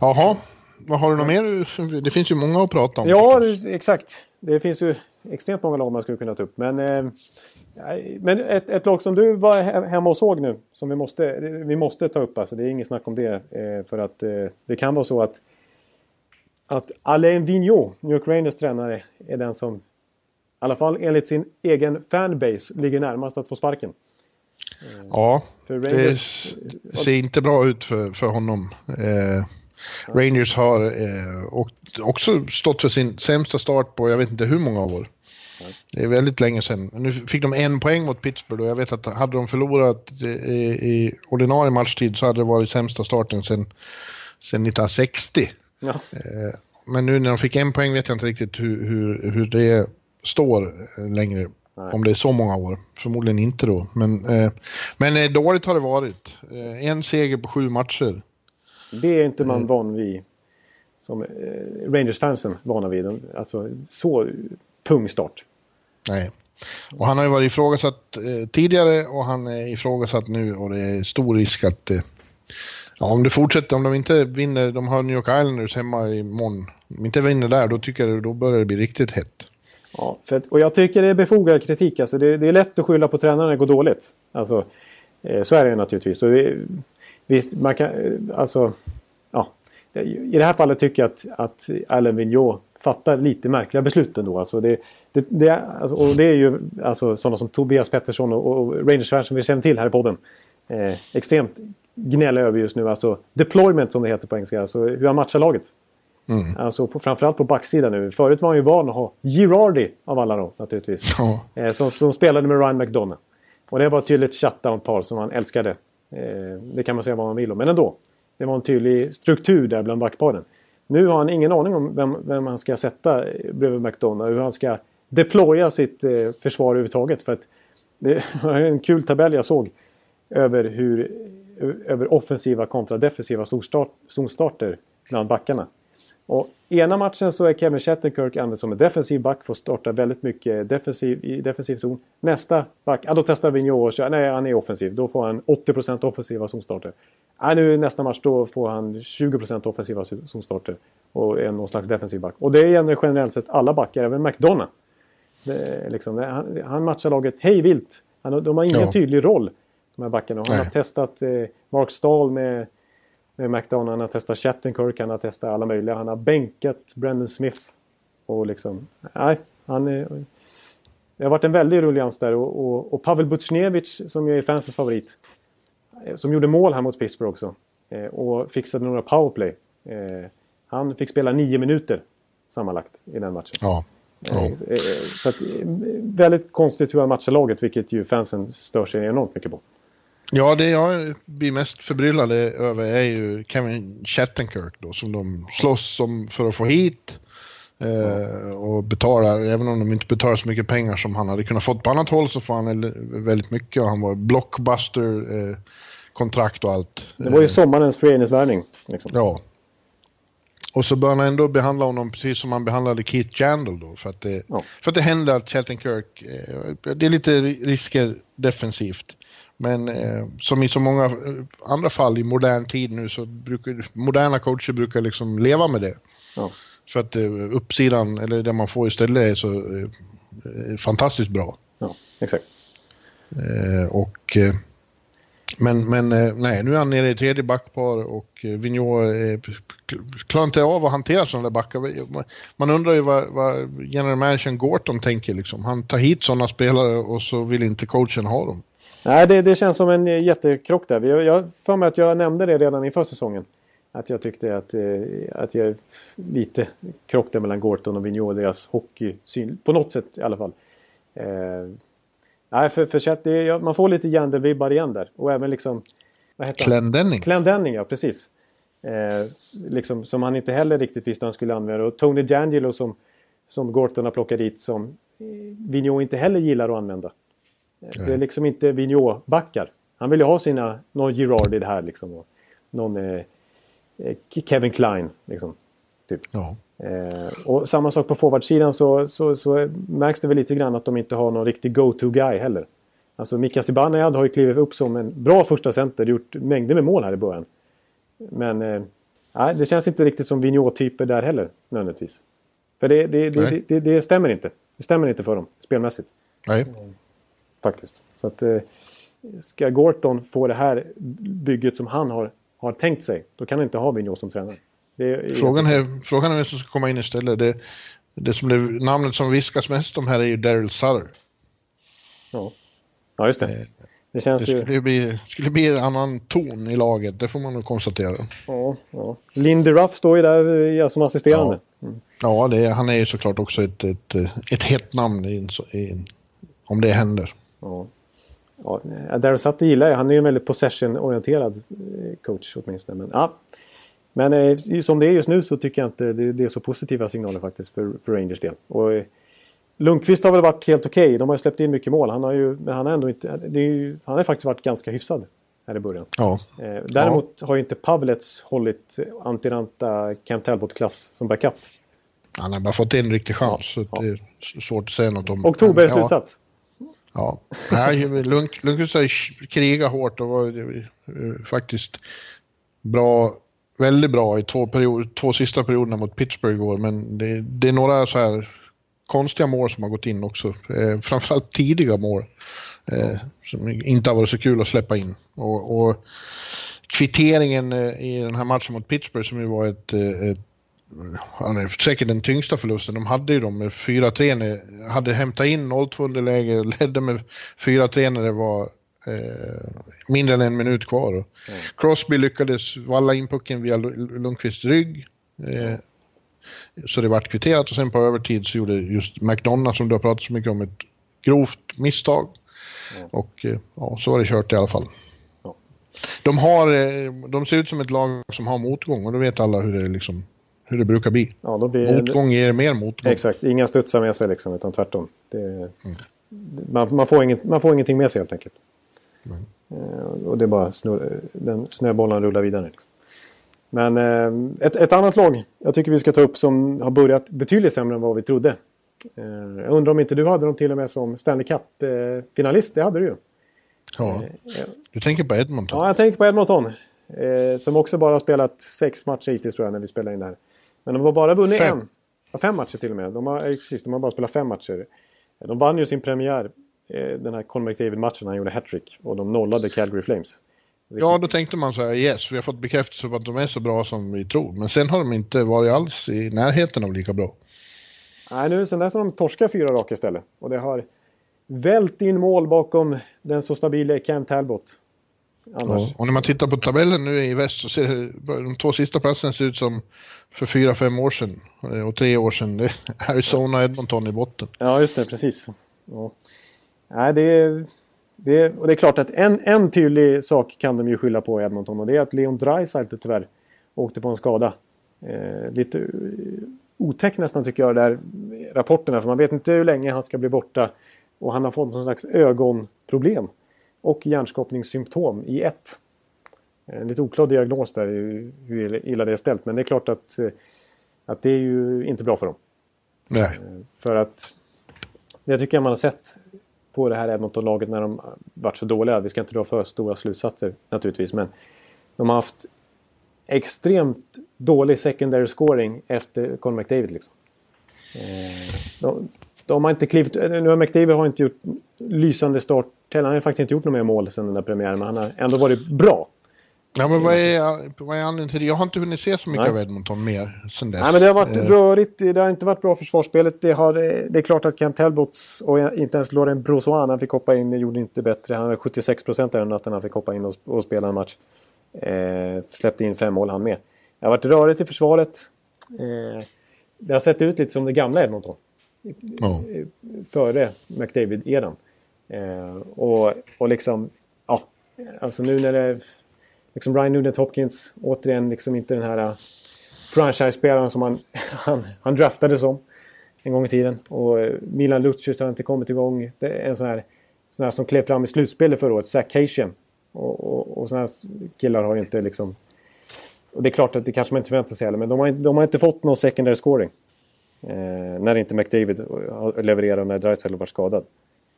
Jaha, vad har du något mer? Det finns ju många att prata om. Ja, det, exakt. Det finns ju extremt många lag man skulle kunna ta upp. Men eh, men ett, ett lag som du var hemma och såg nu, som vi måste, vi måste ta upp, alltså, det är inget snack om det. Eh, för att eh, det kan vara så att, att Alain Vigneault, New York Rangers tränare, är den som, i alla fall enligt sin egen fanbase, ligger närmast att få sparken. Eh, ja, det ser inte bra ut för, för honom. Eh, Rangers har eh, också stått för sin sämsta start på jag vet inte hur många år. Det är väldigt länge sedan. Nu fick de en poäng mot Pittsburgh och jag vet att hade de förlorat i, i ordinarie matchtid så hade det varit sämsta starten sedan, sedan 1960. Ja. Eh, men nu när de fick en poäng vet jag inte riktigt hur, hur, hur det står längre. Nej. Om det är så många år. Förmodligen inte då. Men, eh, men eh, dåligt har det varit. En seger på sju matcher. Det är inte man van vid. Som Rangers-fansen vana vid. Alltså så tung start. Nej. Och han har ju varit ifrågasatt eh, tidigare och han är ifrågasatt nu och det är stor risk att eh, ja, om det fortsätter, om de inte vinner, de har New York Islanders hemma imorgon, om de inte vinner där då tycker jag då börjar det bli riktigt hett. Ja, för att, och jag tycker det är befogad kritik. Alltså det, det är lätt att skylla på tränaren när det går dåligt. Alltså, eh, så är det naturligtvis. Och det, visst, man kan, alltså, ja. I det här fallet tycker jag att, att Alain Vigneault fattar lite märkliga beslut ändå. Alltså det, det, det, alltså, och det är ju alltså, sådana som Tobias Pettersson och, och Rangers som vi känner till här i podden. Eh, extremt gnälla över just nu. Alltså deployment som det heter på engelska. Alltså hur han matchar laget. Mm. Alltså på, framförallt på backsidan nu. Förut var han ju van att ha Girardi av alla då naturligtvis. Ja. Eh, som, som spelade med Ryan McDonough. Och det var tydligt shutdown-par som han älskade. Eh, det kan man säga vad man vill om. Men ändå. Det var en tydlig struktur där bland backparen. Nu har han ingen aning om vem, vem han ska sätta bredvid McDonough. Hur han ska deploya sitt eh, försvar överhuvudtaget. För att det var en kul tabell jag såg. Över, hur, över offensiva kontra defensiva zonstarter bland backarna. Och ena matchen så är Kevin Shattenkirk använd som en defensiv back, får starta väldigt mycket defensiv, i defensiv zon. Nästa back, ja då testar Vigneault och kör, nej han är offensiv, då får han 80% offensiva zonstarter. Ja, nu nästa match då får han 20% offensiva zonstarter och är någon slags defensiv back. Och det gäller generellt sett alla backar, även McDonough. Liksom, han, han matchar laget hej vilt. Han, de har ingen ja. tydlig roll, de här backarna. Han Nej. har testat eh, Mark Stahl med McDonough. Han har testat Chattenkirk, han har testat alla möjliga. Han har bänkat Brendan Smith. Och liksom, nej, han är... Det har varit en väldig rullians där och, och, och Pavel Butjnevich som ju är fansens favorit. Eh, som gjorde mål här mot Pittsburgh också. Eh, och fixade några powerplay. Eh, han fick spela nio minuter sammanlagt i den matchen. Ja. ja. Så att, väldigt konstigt hur han matchar laget vilket ju fansen stör sig enormt mycket på. Ja, det jag blir mest förbryllad över är ju Kevin Shattenkirk då som de slåss om för att få hit. Eh, och betalar, även om de inte betalar så mycket pengar som han hade kunnat fått på annat håll så får han väldigt mycket och han var blockbuster eh, kontrakt och allt. Det var ju sommarens föreningsvärvning. Liksom. Ja. Och så bör han ändå behandla honom precis som han behandlade Keith Jandal då. För att det, ja. för att det händer att Shattenkirk, eh, det är lite risker defensivt. Men eh, som i så många eh, andra fall i modern tid nu så brukar moderna coacher brukar liksom leva med det. Ja. För att eh, uppsidan, eller det man får istället är så eh, fantastiskt bra. Ja, exakt. Eh, och, eh, men men nej, nu är han nere i tredje backpar och eh, Vigneault klarar inte av att hantera sådana där backar. Man undrar ju vad, vad general managern Gorton tänker liksom. Han tar hit sådana spelare och så vill inte coachen ha dem. Nej, det, det känns som en jättekrock där. Jag, jag för mig att jag nämnde det redan inför säsongen. Att jag tyckte att, eh, att jag lite krock där mellan Gorton och Vigneault och deras hockeysyn. På något sätt i alla fall. Eh, nej, för, för det, man får lite Jandel-vibbar igen där. Och även liksom... Vad heter Clendenning. Clendenning, ja precis. Eh, liksom, som han inte heller riktigt visste han skulle använda. Och Tony D'Angelo som, som Gorton har plockat dit som eh, Vigneault inte heller gillar att använda. Det är liksom inte Vigneault-backar. Han vill ju ha sina, någon Girard i det här liksom. Och någon eh, eh, Kevin Klein liksom. Typ. Ja. Eh, och samma sak på forwardsidan så, så, så, märks det väl lite grann att de inte har någon riktig go-to-guy heller. Alltså Mika Zibanejad har ju klivit upp som en bra första center, gjort mängder med mål här i början. Men eh, det känns inte riktigt som Vigneault-typer där heller nödvändigtvis. För det, det, det, det, det stämmer inte. Det stämmer inte för dem spelmässigt. Nej. Faktiskt. Så att, eh, ska Gorton få det här bygget som han har, har tänkt sig, då kan han inte ha Vigneault som tränare. Är frågan, är, frågan är vem som ska komma in istället. Det, det som det, namnet som viskas mest om här är ju Daryl Sutter. Ja. ja, just det. Eh, det, känns det skulle, ju... bli, skulle bli en annan ton i laget, det får man nog konstatera. Ja, ja. Lindy Ruff står ju där eh, som assisterande. Ja, mm. ja det, han är ju såklart också ett, ett, ett hett namn i, i, om det händer. Ja. Ja, Darren Sutter gillar jag. Han är ju en väldigt possession-orienterad eh, coach åtminstone. Men, ja. Men eh, som det är just nu så tycker jag inte det, det är så positiva signaler faktiskt för, för Rangers del. Och, eh, Lundqvist har väl varit helt okej. Okay. De har ju släppt in mycket mål. Han har ju, men han har ändå inte... Ju, han har faktiskt varit ganska hyfsad här i början. Ja. Eh, däremot ja. har ju inte Pavlets hållit antiranta Camp Talbot-klass som backup. Han har bara fått en riktig chans. Ja. Så det är svårt att säga något om. Oktober slutsats. Ja, Lund, Lundqvist har krigat hårt och var eh, faktiskt bra, väldigt bra i två, period, två sista perioderna mot Pittsburgh igår. Men det, det, är några så här konstiga mål som har gått in också. Eh, framförallt tidiga mål. Eh, som inte har varit så kul att släppa in. Och, och kvitteringen eh, i den här matchen mot Pittsburgh som ju var ett, eh, ett han säkert den tyngsta förlusten. De hade ju dem med 4-3, hade hämtat in 0-2 underläge, ledde med 4-3 när det var eh, mindre än en minut kvar. Mm. Crosby lyckades valla in pucken via Lundqvists rygg. Eh, så det vart kvitterat och sen på övertid så gjorde just McDonough som du har pratat så mycket om ett grovt misstag. Mm. Och eh, ja, så var det kört i alla fall. De, har, eh, de ser ut som ett lag som har motgång och då vet alla hur det, liksom, hur det brukar bli. Ja, då blir motgång ger mer motgång. Exakt, inga studsar med sig liksom, utan tvärtom. Det, mm. man, man, får inget, man får ingenting med sig helt enkelt. Mm. och det är bara snur, den snöbollen rullar vidare. Liksom. Men eh, ett, ett, annat lag jag tycker vi ska ta upp som har börjat betydligt sämre än vad vi trodde. jag undrar om inte du hade dem till och med som Stanley Cup-finalist. det hade du ju. Ja. Du tänker på Edmonton? Ja, jag tänker på Edmonton. Eh, som också bara har spelat sex matcher hittills tror jag när vi spelar in det här. Men de har bara vunnit fem. en. Ja, fem matcher till och med. De har, precis, de har bara spelat fem matcher. De vann ju sin premiär, eh, den här Conor McDavid-matchen, han gjorde hattrick. Och de nollade Calgary Flames. Ja, då tänkte man så här, yes, vi har fått bekräftelse på att de är så bra som vi tror. Men sen har de inte varit alls i närheten av lika bra. Nej, nu sen dess har de torskat fyra raka istället. Och det har vält in mål bakom den så stabila Cam Talbot. Ja, och när man tittar på tabellen nu i väst så ser det, de två sista platserna ser ut som för fyra, fem år sedan och tre år sedan. Det är Arizona och Edmonton i botten. Ja, just det, precis. Ja. Nej, det det och det är klart att en, en tydlig sak kan de ju skylla på Edmonton och det är att Leon Draisaitl tyvärr åkte på en skada. Eh, lite otäck nästan tycker jag, där rapporterna, för man vet inte hur länge han ska bli borta. Och han har fått någon slags ögonproblem och hjärnskakningssymptom i ett. En lite oklar diagnos där hur illa det är ställt. Men det är klart att, eh, att det är ju inte bra för dem. Nej. Eh, för att det tycker jag man har sett på det här Edmonton-laget när de varit så dåliga. Vi ska inte dra för stora slutsatser naturligtvis. Men de har haft extremt dålig secondary scoring efter Conor McDavid. Liksom. Eh, de, de har inte klivit... Nu har McDavid har inte gjort lysande start Han har faktiskt inte gjort några mer mål sedan den där premiären. Men han har ändå varit bra. Ja, men vad är, vad är anledningen till det? Jag har inte hunnit se så mycket Nej. av Edmonton mer sen dess. Nej, men det har varit eh. rörigt. Det har inte varit bra försvarsspelet. Det, har, det är klart att Kent Talbots och inte ens Laurent Brossois, han fick hoppa in, gjorde inte bättre. Han hade 76 procent den natten han fick hoppa in och, och spela en match. Eh, släppte in fem mål han med. Det har varit rörigt i försvaret. Eh, det har sett ut lite som det gamla Edmonton ja. före McDavid-eran. Eh, och, och liksom, ja, alltså nu när det... Liksom Ryan Nugent Hopkins, återigen liksom inte den här eh, franchise-spelaren som han, han, han draftade som en gång i tiden. Och eh, Milan Lucic har inte kommit igång. Det är en sån här, sån här som klev fram i slutspelet förra året, Zach Cation. Och, och, och såna här killar har ju inte liksom... Och det är klart att det kanske man inte förväntar sig heller, men de har, de har inte fått någon secondary scoring. Eh, när inte McDavid eh, levererar när Dreisaitl var skadad.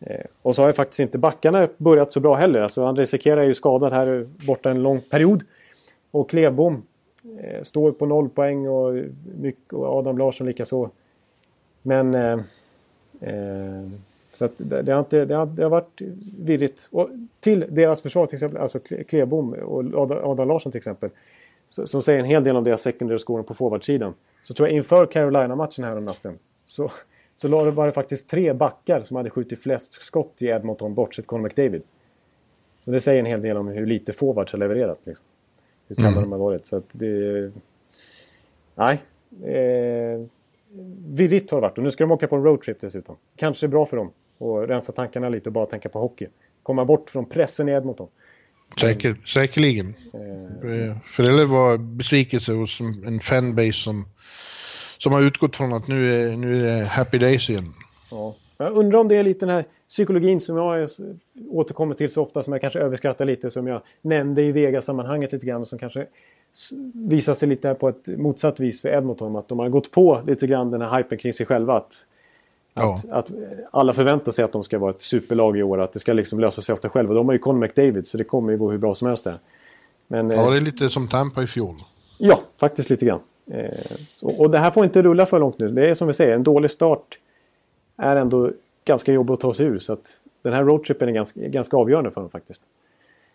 Eh, och så har ju faktiskt inte backarna börjat så bra heller. Alltså André Sekera är ju skadad här borta en lång period. Och Klevbom eh, står på noll poäng och, mycket, och Adam Larsson likaså. Men... Eh, eh, så att det, det, har inte, det, har, det har varit virrigt. Och till deras försvar till exempel, alltså Klebom och Adam Larsson till exempel. Som säger en hel del om deras secondary scoring på forwardsidan. Så tror jag inför Carolina-matchen här om natten så, så var det faktiskt tre backar som hade skjutit flest skott i Edmonton bortsett Conor McDavid. Så det säger en hel del om hur lite forwards har levererat. Liksom. Hur kalla mm. de har varit. Så att det... Nej. Eh, virrigt har det varit och nu ska de åka på en roadtrip dessutom. Kanske bra för dem att rensa tankarna lite och bara tänka på hockey. Komma bort från pressen i Edmonton. Säker, säkerligen. Eh. För det var besvikelse hos en fanbase som som har utgått från att nu är, nu är happy days igen. Ja. Jag undrar om det är lite den här psykologin som jag återkommer till så ofta som jag kanske överskattar lite som jag nämnde i Vegas-sammanhanget lite grann som kanske visar sig lite på ett motsatt vis för Edmonton. Att de har gått på lite grann den här hypen kring sig själva. Att Att, ja. att, alla förväntar sig att de ska vara ett superlag i år, att det ska liksom lösa sig av sig själva. De har ju Conor McDavid så det kommer ju gå hur bra som helst där. Men, ja, det är lite som Tampa i fjol. Ja, faktiskt lite grann. Eh, så, och det här får inte rulla för långt nu. Det är som vi säger, en dålig start är ändå ganska jobbigt att ta sig ur. Så att den här roadtrippen är ganska, ganska avgörande för dem faktiskt.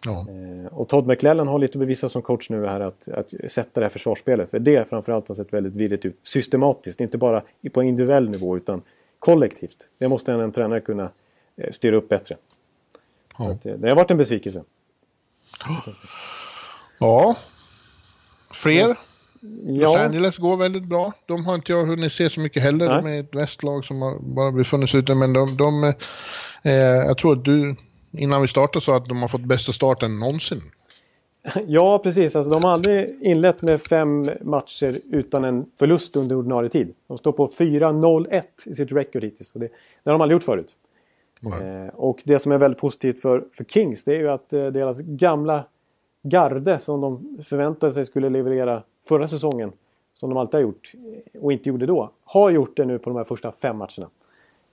Ja. Eh, och Todd McLellan har lite bevisat som coach nu här att, att sätta det här försvarsspelet. För det framförallt har sett väldigt virrigt ut. Systematiskt, inte bara på individuell nivå utan kollektivt. Det måste en, en tränare kunna eh, styra upp bättre. Ja. Att, det har varit en besvikelse. Ja. Fler? Ja. Los Angeles går väldigt bra. De har inte jag hunnit se så mycket heller. Nej. De är ett västlag som har bara befunnit sig ute. Men de, de eh, jag tror att du innan vi startade sa att de har fått bästa starten någonsin. Ja, precis. Alltså, de har aldrig inlett med fem matcher utan en förlust under ordinarie tid. De står på 4-0-1 i sitt record hittills. Det, det har de aldrig gjort förut. Eh, och det som är väldigt positivt för, för Kings det är ju att eh, deras gamla garde som de förväntade sig skulle leverera förra säsongen, som de alltid har gjort och inte gjorde då, har gjort det nu på de här första fem matcherna.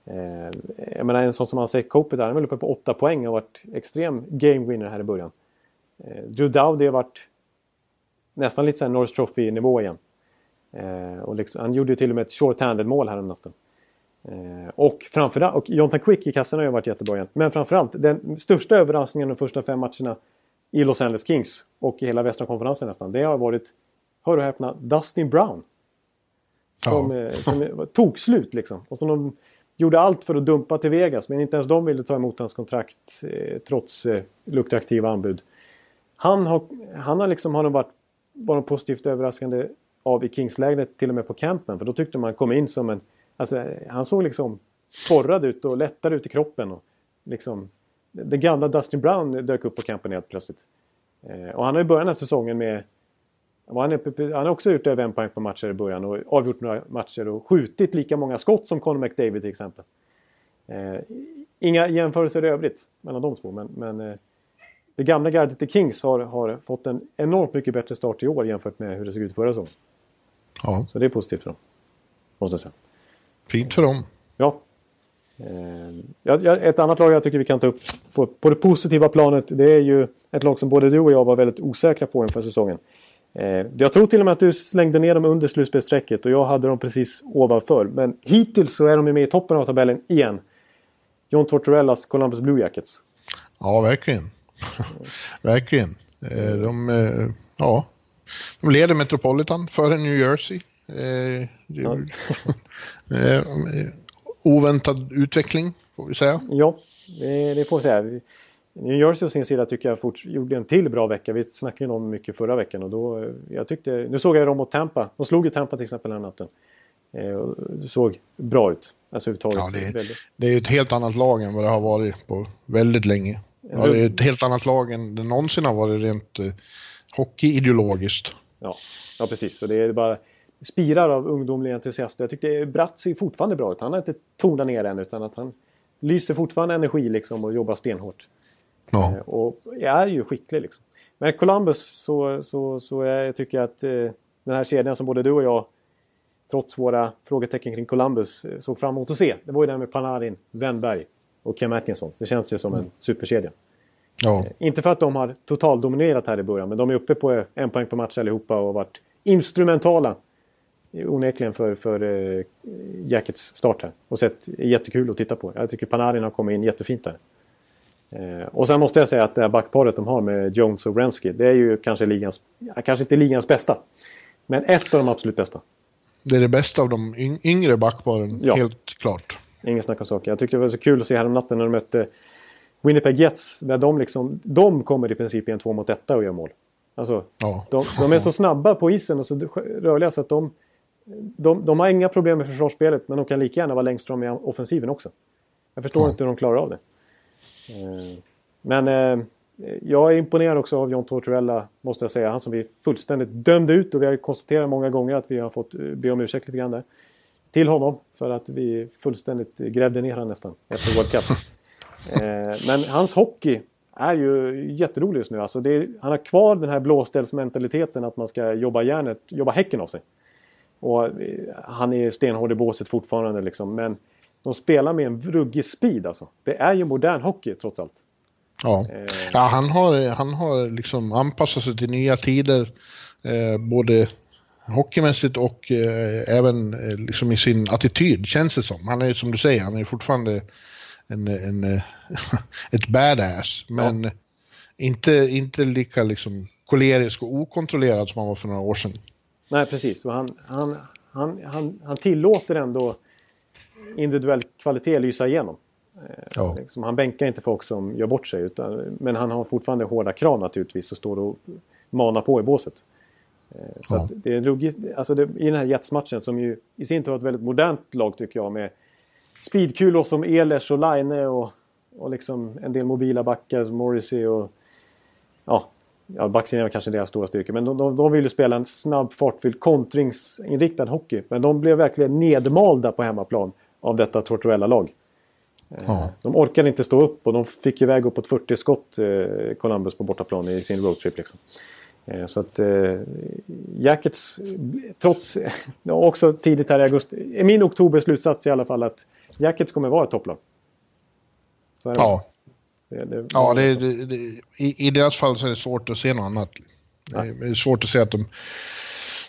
Eh, jag menar en sån som Ansek Kopitar, han är väl uppe på åtta poäng och har varit extrem game winner här i början. Eh, Drew Dowdy har varit nästan lite såhär Norris Trophy-nivå igen. Eh, och liksom, han gjorde ju till och med ett short-handed mål här om natten. Eh, och framförallt, och Jonathan Quick i kassan har ju varit jättebra igen. Men framförallt, den största överraskningen de första fem matcherna i Los Angeles Kings och i hela västra konferensen nästan. Det har varit, hör och häpna, Dustin Brown. Som, ja. Eh, som tog slut liksom. Och som de gjorde allt för att dumpa till Vegas men inte ens de ville ta emot hans kontrakt eh, trots eh, luktaktiva anbud. Han har, han har liksom har varit, varit positivt överraskande av i Kings-lägret till och med på campen för då tyckte man kom in som en... Alltså, han såg liksom sporrad ut och lättare ut i kroppen. Och liksom, den gamla Dustin Brown dök upp på campen helt plötsligt. Eh, och han har ju börjat den här säsongen med... Han, är, han har också gjort över en poäng på matcher i början och avgjort några matcher och skjutit lika många skott som Conor McDavid till exempel. Eh, inga jämförelser i övrigt mellan de två men, men eh, det gamla gardet i Kings har, har fått en enormt mycket bättre start i år jämfört med hur det såg ut förra säsongen. Ja. Så det är positivt för dem. Måste jag säga. Fint för dem. Ja. Eh, ett annat lag jag tycker vi kan ta upp på, på det positiva planet det är ju ett lag som både du och jag var väldigt osäkra på inför säsongen. Eh, jag tror till och med att du slängde ner dem under slutspelsstrecket och jag hade dem precis ovanför. Men hittills så är de med i toppen av tabellen igen. John Tortorellas Columbus Blue Jackets. Ja, verkligen. verkligen. Eh, de, ja, de leder Metropolitan före New Jersey. Ja. oväntad utveckling, får vi säga. Ja, det, det får vi säga. New Jersey å sin sida tycker jag fort, gjorde en till bra vecka. Vi snackade ju om mycket förra veckan och då, jag tyckte, nu såg jag dem mot Tampa. De slog ju Tampa till exempel den natten. Eh, det såg bra ut. Alltså Ja, det, är, det är ett helt annat lag än vad det har varit på väldigt länge. Ja, det är ett helt annat lag än det någonsin har varit rent eh, hockeyideologiskt. Ja. ja, precis. Så det är bara spirar av ungdomlig entusiast. Jag tyckte Bratt ser fortfarande bra ut. Han har inte tonat ner än utan att han lyser fortfarande energi liksom och jobbar stenhårt. Ja. Eh, och är ju skicklig liksom. Men Columbus så, så, så jag tycker jag att eh, den här kedjan som både du och jag trots våra frågetecken kring Columbus eh, såg fram emot att se. Det var ju den med Panarin, Wennberg och Kem Atkinson. Det känns ju som en mm. superkedja. Ja. Eh, inte för att de har totaldominerat här i början men de är uppe på en poäng på match allihopa och varit instrumentala onekligen för, för uh, Jackets start här. Och sett jättekul att titta på. Jag tycker Panarin har kommit in jättefint där. Uh, och sen måste jag säga att det här backparet de har med Jones och Wrensky, det är ju kanske ligans, kanske inte ligans bästa. Men ett av de absolut bästa. Det är det bästa av de yngre backparen, ja. helt klart. Ingen snack om saker. Jag tyckte det var så kul att se häromnatten när de mötte Winnipeg Jets. Där de liksom, de kommer i princip i en två mot etta och gör mål. Alltså, ja. de, de, är så snabba på isen och så rörliga så att de de, de har inga problem med försvarsspelet men de kan lika gärna vara längst fram i offensiven också. Jag förstår mm. inte hur de klarar av det. Eh, men eh, jag är imponerad också av John Tortorella, måste jag säga. Han som vi fullständigt dömde ut och vi har konstaterat många gånger att vi har fått eh, be om ursäkt lite grann där. Till honom för att vi fullständigt grävde ner honom nästan efter World Cup. Men hans hockey är ju jätterolig just nu. Alltså är, han har kvar den här blåställsmentaliteten att man ska jobba järnet, jobba häcken av sig. Och han är stenhård i båset fortfarande liksom. Men de spelar med en ruggig speed alltså. Det är ju modern hockey trots allt. Ja, eh. ja han, har, han har liksom anpassat sig till nya tider. Eh, både hockeymässigt och eh, även eh, liksom i sin attityd känns det som. Han är som du säger, han är fortfarande en, en, eh, ett badass. Men ja. inte, inte lika liksom kolerisk och okontrollerad som han var för några år sedan. Nej, precis. Han, han, han, han, han tillåter ändå individuell kvalitet lysa igenom. Eh, ja. Liksom, han bänkar inte folk som gör bort sig. Utan, men han har fortfarande hårda krav naturligtvis och står och manar på i båset. Eh, så ja. det är ruggigt, alltså det, I den här Jets-matchen som ju i sin tur var ett väldigt modernt lag tycker jag med speedkulor som Ehlers och Line och, och liksom en del mobila backar som Morrissey och ja, ja backsidan är kanske deras stora styrka. Men de, de, de vill ju spela en snabb, fartfylld, kontringsinriktad hockey. Men de blev verkligen nedmalda på hemmaplan av detta Tortorella-lag. Eh, ja. De orkade inte stå upp och de fick iväg uppåt 40 skott, eh, Columbus, på bortaplan i sin roadtrip. Liksom. Eh, så att eh, Jackets, trots, också tidigt här i augusti, är min oktober slutsats i alla fall att Jackets kommer vara ett topplag. ja. Det, det, ja, det, det, i, i deras fall så är det svårt att se något annat. Det är svårt att se att de,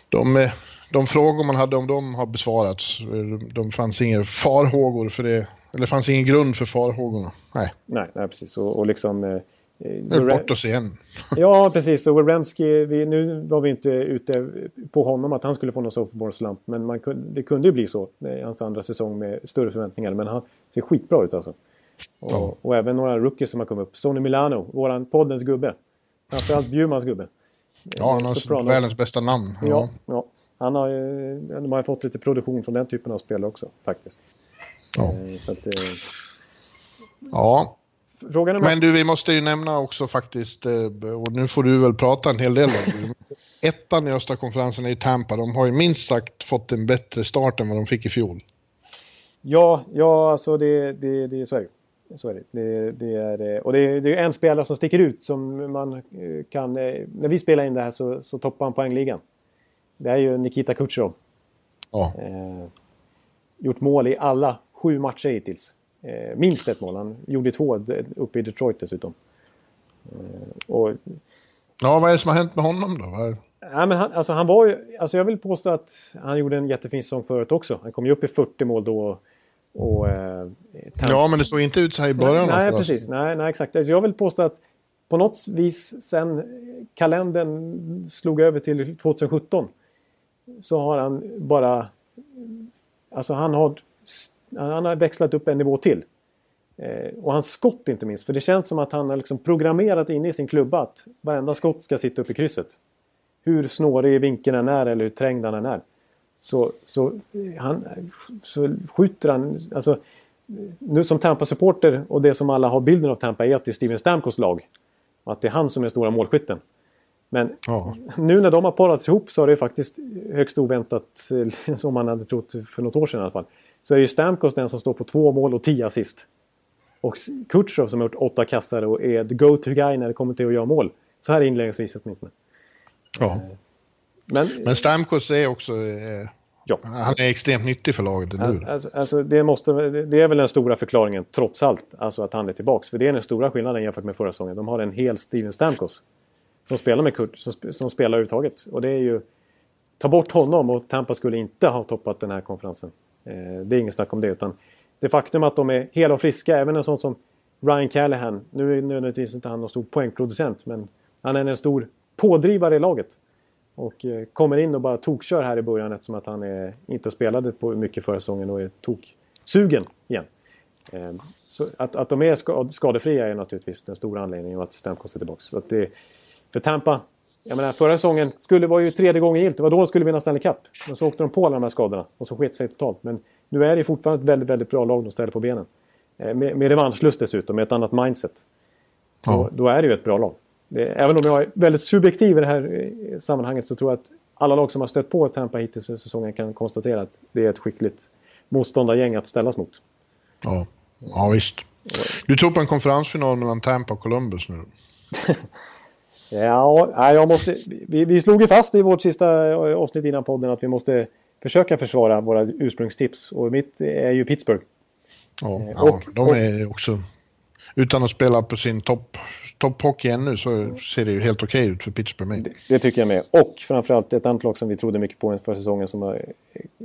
de, de frågor man hade om dem har besvarats. De fanns inga farhågor för det. Eller fanns ingen grund för farhågorna. Nej, nej, nej precis. Och, och liksom... Eh, nu är bort oss igen. ja, precis. Och Werenski, nu var vi inte ute på honom att han skulle få någon sophomore slump. Men man, det kunde ju bli så i hans andra säsong med större förväntningar. Men han ser skitbra ut alltså. Och, ja. och även några rookies som har kommit upp. Sonny Milano, våran poddens gubbe. Framförallt Bjurmans gubbe. Ja, han har världens bästa namn. Ja. ja, ja. Han har, de har fått lite produktion från den typen av spel också faktiskt. Ja. Eh, så att, eh, ja. Frågan är Men du, vi måste ju nämna också faktiskt, eh, och nu får du väl prata en hel del om Ettan i östra konferensen är i Tampa. De har ju minst sagt fått en bättre start än vad de fick i fjol. Ja, ja alltså det, det, det så är det. Så är det. det, det är, och det är, det är en spelare som sticker ut som man kan... När vi spelar in det här så, så toppar han poängligan. Det är ju Nikita Kucherov. Ja. Eh, gjort mål i alla sju matcher hittills. Eh, minst ett mål. Han gjorde två uppe i Detroit dessutom. Eh, och, ja, vad är det som har hänt med honom då? Ja, men han, alltså han var ju, alltså jag vill påstå att han gjorde en jättefin säsong förut också. Han kom ju upp i 40 mål då. Och, eh, ja, men det såg inte ut så här i början. Nej, nej precis. Nej, nej, exakt. Alltså jag vill påstå att på något vis sen kalendern slog över till 2017 så har han bara... Alltså han har, han har växlat upp en nivå till. Eh, och hans skott inte minst. För det känns som att han har liksom programmerat in i sin klubba att varenda skott ska sitta upp i krysset. Hur snårig vinkeln än är eller hur trängd han än är. Så, så, eh, han, så skjuter han... Alltså, nu som Tampa-supporter och det som alla har bilden av Tampa är att det är Steven Stamkos lag. Och att det är han som är stora målskytten. Men ja. nu när de har parats ihop så har det faktiskt högst oväntat, eh, som man hade trott för något år sedan i alla fall. Så är ju Stamkos den som står på två mål och tio assist. Och Kutjov som har gjort åtta kassar och är the go-to guy när det kommer till att göra mål. Så här inledningsvis åtminstone. Ja. Eh, men, Men Stamkos är också... Eh, ja. Han är extremt nyttig för laget, eller alltså, alltså, det, måste, det är väl den stora förklaringen, trots allt. Alltså att han är tillbaks. För det är den stora skillnaden jämfört med förra säsongen. De har en hel Steven Stamkos. Som spelar med Kurt, som, som spelar överhuvudtaget. Och det är ju... Ta bort honom och Tampa skulle inte ha toppat den här konferensen. Eh, det är inget snack om det. Utan det faktum att de är hela och friska, även en sån som Ryan Callahan. Nu är nödvändigtvis inte han någon stor poängproducent, men han är en stor pådrivare i laget. Och eh, kommer in och bara tokkör här i början eftersom att han är, inte spelade på mycket förra säsongen och är toksugen igen. Eh, så att, att de är skadefria är naturligtvis den stora anledningen och att Stamkos är tillbaka. Så att det, för Tampa, jag menar förra säsongen skulle var ju tredje gången gilt. Det var då de skulle vinna Stanley Cup. Men så åkte de på alla de här skadorna och så sket sig totalt. Men nu är det fortfarande ett väldigt, väldigt bra lag de ställer på benen. Eh, med, med revanschlust dessutom, med ett annat mindset. Ja. Då, då, är det ju ett bra lag. Det, även om jag är väldigt subjektiv i det här eh, sammanhanget så tror jag att alla lag som har stött på Tampa hittills i säsongen kan konstatera att det är ett skickligt motståndargäng att ställas mot. Ja, ja visst. Du tror på en konferensfinal mellan Tampa och Columbus nu? Ja, jag måste, vi, vi slog ju fast i vårt sista avsnitt innan podden att vi måste försöka försvara våra ursprungstips. Och mitt är ju Pittsburgh. Ja, ja de är också... Utan att spela på sin topp topphockey ännu så ser det ju helt okej okay ut för Pittsburgh med. Det, det, tycker jag med. Och framförallt ett annat lag som vi trodde mycket på inför säsongen som har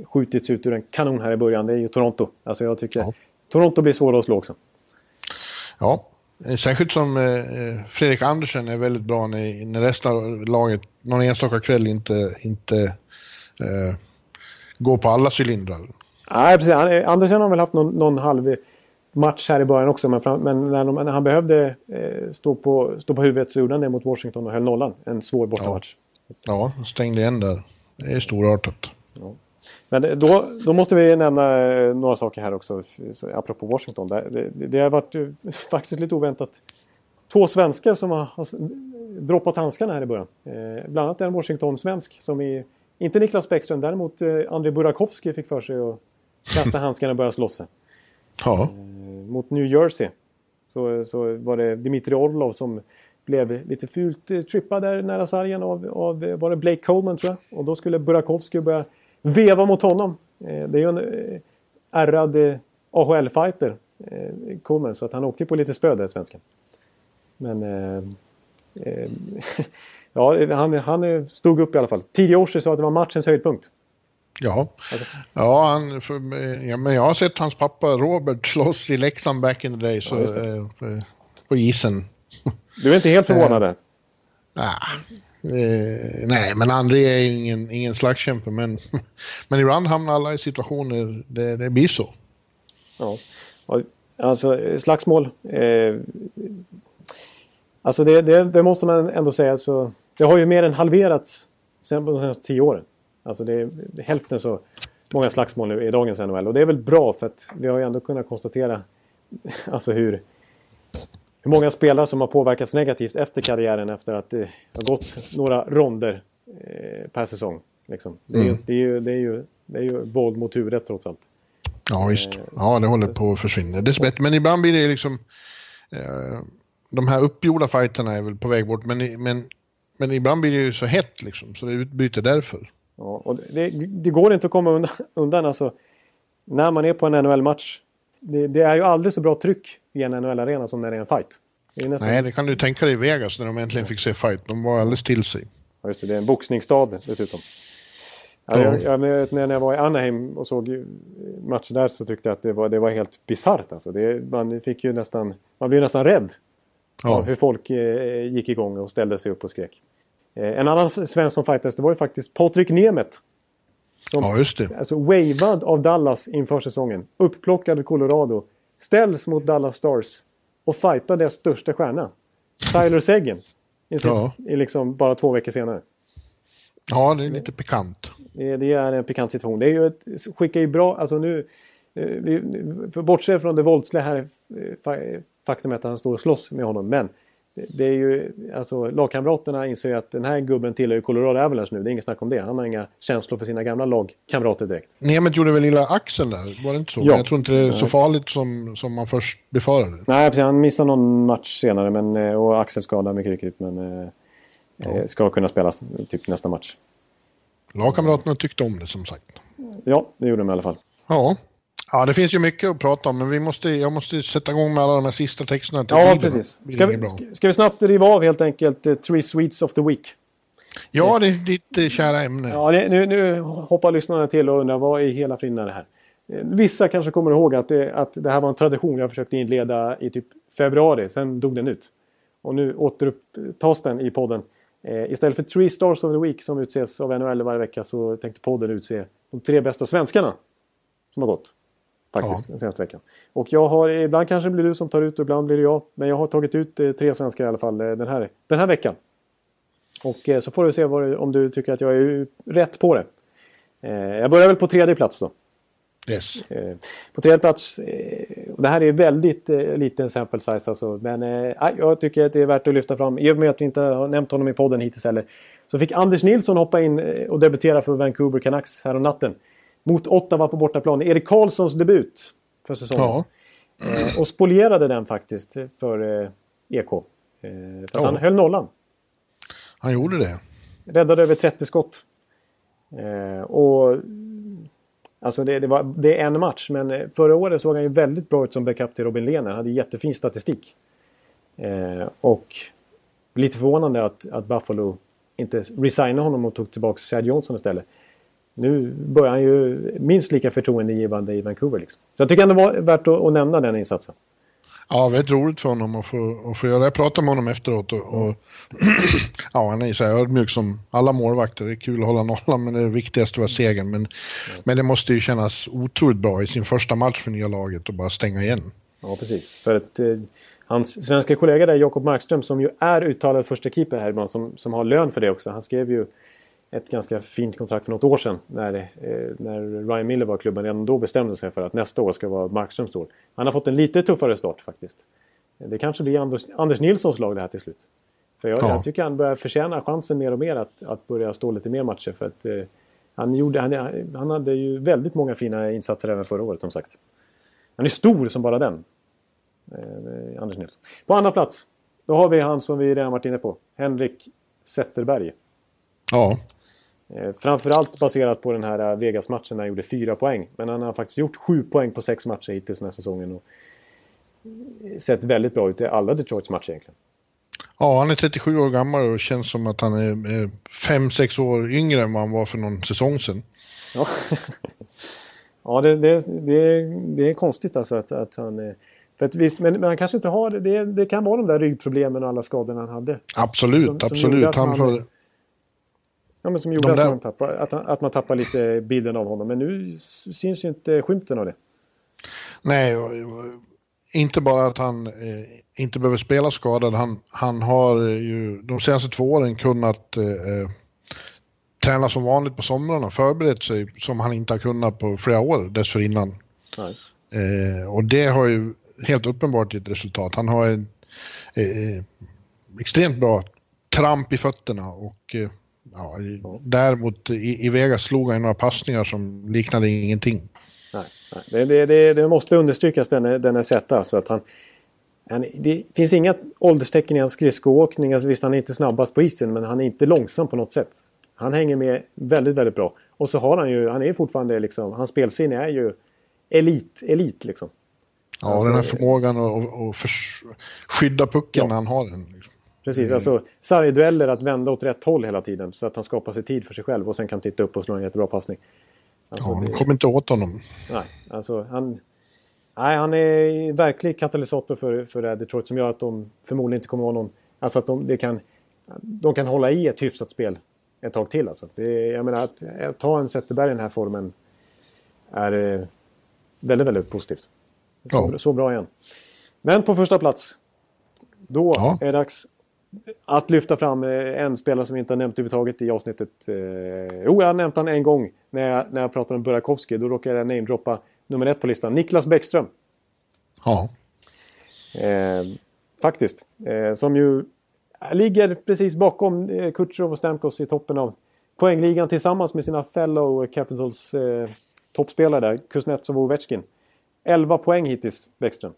skjutits ut ur en kanon här i början. Det är ju Toronto. Alltså jag tycker ja. Toronto blir svåra att slå också. Ja, särskilt som eh, Fredrik Andersen är väldigt bra när, när resten av laget någon enstaka kväll inte, inte eh, går på alla cylindrar. Nej, precis. Andersen har väl haft någon, någon halv match här i början också. Men, men när, de, när, han behövde eh, stå, på, stå på huvudet så gjorde han det mot Washington och höll nollan. En svår bortamatch. Ja, ja stängde igen där. Det är storartat. Ja. Men då, då måste vi nämna eh, några saker här också, apropå Washington. Det, det, det har varit eh, faktiskt lite oväntat. Två svenskar som har, har droppat handskarna här i början. Eh, bland annat en Washington-svensk som är, inte Niklas Bäckström, däremot eh, André Burakovsky fick för sig att kasta handskarna och börja slåss. Ja. Eh, mot New Jersey så, så var det Dimitri Orlov som blev lite fult eh, trippad där nära sargen av, av var det Blake Coleman tror jag. Och då skulle Burakovsky börja veva mot honom. Eh, det är ju en eh, ärrad eh, AHL-fighter, eh, Coleman, så att han åkte på lite spö där, svensken. Men eh, eh, ja, han, han stod upp i alla fall. Tidiga Orsi sa att det var matchens höjdpunkt. Ja, alltså. ja, han, för, ja, men jag har sett hans pappa Robert slåss i Leksand back in the day så, ja, eh, på isen. Du är inte helt förvånad? eh, eh, nej, men André är ingen, ingen slagskämpe men, men ibland hamnar alla i situationer det, det blir så. Ja, alltså slagsmål. Eh, alltså det, det, det, måste man ändå säga så. Det har ju mer än halverats sen de senaste tio åren. Alltså det är hälften så många slagsmål nu i dagens NHL. Och det är väl bra för att vi har ju ändå kunnat konstatera alltså hur, hur många spelare som har påverkats negativt efter karriären efter att det har gått några ronder eh, per säsong. Liksom. Det, är mm. ju, det, är ju, det, är ju, det är ju våld mot huvudet trots allt. Ja visst, eh, ja det håller på att försvinna. Dessbättre, men ibland blir det liksom eh, de här uppgjorda fighterna är väl på väg bort men, men, men ibland blir det ju så hett liksom så det är utbyte därför. Ja, och det, det, går inte att komma undan, undan alltså, när man är på en NHL-match. Det, det, är ju aldrig så bra tryck i en NHL-arena som när det är en fight. Det nästan... Nej, det kan du tänka dig i Vegas när de äntligen fick se fight. De var alldeles till sig. Ja, just det. Det är en boxningsstad dessutom. Ja, jag, jag, när jag var i Anaheim och såg matchen där så tyckte jag att det var, det var helt bisarrt. Alltså. man, fick ju nästan, man blev nästan rädd ja. av hur folk eh, gick igång och ställde sig upp och skrek. Eh, en annan svensk som fightades det var ju faktiskt Patrik Nemeth. Som, ja, just det. Alltså wavad av Dallas inför säsongen. Upplockad Colorado. Ställs mot Dallas Stars. Och fightar deras största stjärna. Tyler Seguin. I, ja. I liksom bara två veckor senare. Ja, det är lite pikant. Det, det är en pikant situation. Det är ju ett, skickar ju bra, alltså nu... Eh, bortse från det våldsliga här eh, faktumet att han står och slåss med honom. Men det är ju, alltså lagkamraterna inser ju att den här gubben tillhör Colorado Avalanche nu. Det är inget snack om det. Han har inga känslor för sina gamla lagkamrater direkt. Nemet gjorde väl lilla axeln där? Var det inte så? Ja. Jag tror inte det är så farligt som, som man först befarade. Nej, precis. Han missade någon match senare men, eh, och axelskada mycket riktigt. Men eh, ja. Eh, ska kunna spelas typ nästa match. Lagkamraterna tyckte om det som sagt. Ja, det gjorde de i alla fall. Ja. Ja, det finns ju mycket att prata om, men vi måste, jag måste sätta igång med alla de här sista texterna. Ja, precis. Ska vi, ska vi snabbt riva av helt enkelt uh, Three Sweets of the Week? Ja, det är ditt uh, kära ämne. Ja, det, nu, nu hoppar lyssnarna till och undrar vad i hela friden är det här? Eh, vissa kanske kommer ihåg att det, att det här var en tradition jag försökte inleda i typ februari, sen dog den ut. Och nu återupptas den i podden. Eh, istället för Three Stars of the Week som utses av NHL varje vecka så tänkte podden utse de tre bästa svenskarna som har gått. Faktiskt, ja. den senaste veckan. Och jag har, ibland kanske blir du som tar ut och ibland blir det jag. Men jag har tagit ut eh, tre svenskar i alla fall eh, den, här, den här veckan. Och eh, så får du se vad, om du tycker att jag är rätt på det. Jag börjar väl på tredje plats då. Yes. På tredje plats, och det här är väldigt liten sample size alltså. Men jag tycker att det är värt att lyfta fram. I och med att vi inte har nämnt honom i podden hittills heller. Så fick Anders Nilsson hoppa in och debutera för Vancouver Canucks här om natten mot Ottawa på bortaplan. Erik Karlssons debut för säsongen. Ja. Eh, och spolierade den faktiskt för eh, EK. Eh, för ja. han höll nollan. Han gjorde det. Räddade över 30 skott. Eh, och Alltså det, det, var, det är en match, men förra året såg han ju väldigt bra ut som backup till Robin Lehner. Han hade jättefin statistik. Eh, och lite förvånande att, att Buffalo inte resignade honom och tog tillbaka Chad Johnson istället. Nu börjar han ju minst lika förtroendegivande i Vancouver. Liksom. Så jag tycker ändå det var värt att, att nämna den insatsen. Ja, väldigt roligt för honom att få, att få göra det. Jag pratade med honom efteråt och, och ja, han är så här ödmjuk som alla målvakter. Det är kul att hålla nollan men det viktigaste var segern. Men, mm. men det måste ju kännas otroligt bra i sin första match för nya laget och bara stänga igen. Ja, precis. För att eh, hans svenska kollega där, Jakob Markström, som ju är uttalad första keeper här ibland, som, som har lön för det också. Han skrev ju ett ganska fint kontrakt för något år sedan när, eh, när Ryan Miller var klubben. Redan då bestämde sig för att nästa år ska vara Markströms år. Han har fått en lite tuffare start faktiskt. Det kanske blir Anders, Anders Nilssons lag det här till slut. För jag, ja. jag tycker han börjar förtjäna chansen mer och mer att, att börja stå lite mer matcher. För att, eh, han, gjorde, han, han hade ju väldigt många fina insatser även förra året som sagt. Han är stor som bara den. Eh, Anders Nilsson. På andra plats, då har vi han som vi redan varit inne på. Henrik Zetterberg. Ja. Eh, framförallt baserat på den här eh, Vegas-matchen när han gjorde fyra poäng. Men han har faktiskt gjort sju poäng på sex matcher hittills den här säsongen. Och sett väldigt bra ut i alla Detroits matcher egentligen. Ja, han är 37 år gammal och känns som att han är 5-6 år yngre än vad han var för någon säsong sedan. Ja, ja det, det, det, det är konstigt alltså att, att han... För att visst, men, men han kanske inte har det. Det kan vara de där ryggproblemen och alla skadorna han hade. Absolut, som, som absolut. Han får... Ja, men som gjorde att, man tappar, att, att man tappar lite bilden av honom. Men nu syns ju inte skymten av det. Nej, inte bara att han eh, inte behöver spela skadad. Han, han har ju de senaste två åren kunnat eh, eh träna som vanligt på somrarna. Förberett sig som han inte har kunnat på flera år dessförinnan. Eh, och det har ju helt uppenbart ett resultat. Han har en eh, extremt bra tramp i fötterna och eh, ja, däremot i, i Vegas slog han några passningar som liknade ingenting. Nej, nej. Det, det, det, måste understrykas den är, den är sätta så att han, han, det finns inga ålderstecken i hans skridskoåkning. Alltså visst, han är inte snabbast på isen men han är inte långsam på något sätt. Han hänger med väldigt, väldigt bra. Och så har han ju, han är fortfarande liksom, hans spelsinne är ju elit, elit liksom. Ja, alltså, den här förmågan att, att skydda pucken ja. när han har den. Liksom. Precis, alltså sargdueller att vända åt rätt håll hela tiden så att han skapar sig tid för sig själv och sen kan titta upp och slå en jättebra passning. Alltså, ja, han det... kommer inte åt honom. Nej, alltså han... Nej, han är verklig katalysator för, för det här Detroit som gör att de förmodligen inte kommer att ha någon... Alltså att de, kan, de kan hålla i ett hyfsat spel ett tag till. Alltså. Det, jag menar att, att ta en Zetterberg i den här formen är eh, väldigt, väldigt positivt. Så, ja. så bra igen. Men på första plats. Då ja. är det dags att lyfta fram eh, en spelare som vi inte har nämnt överhuvudtaget i avsnittet. Eh, jo, jag har nämnt honom en gång när jag, när jag pratade om Burakovsky. Då råkade jag namedroppa nummer ett på listan. Niklas Bäckström. Ja. Eh, faktiskt. Eh, som ju ligger precis bakom eh, Kutjerov och Stamkos i toppen av poängligan tillsammans med sina fellow Capitals eh, toppspelare där. Kuznetsov och Ovechkin. 11 poäng hittills, Bäckström.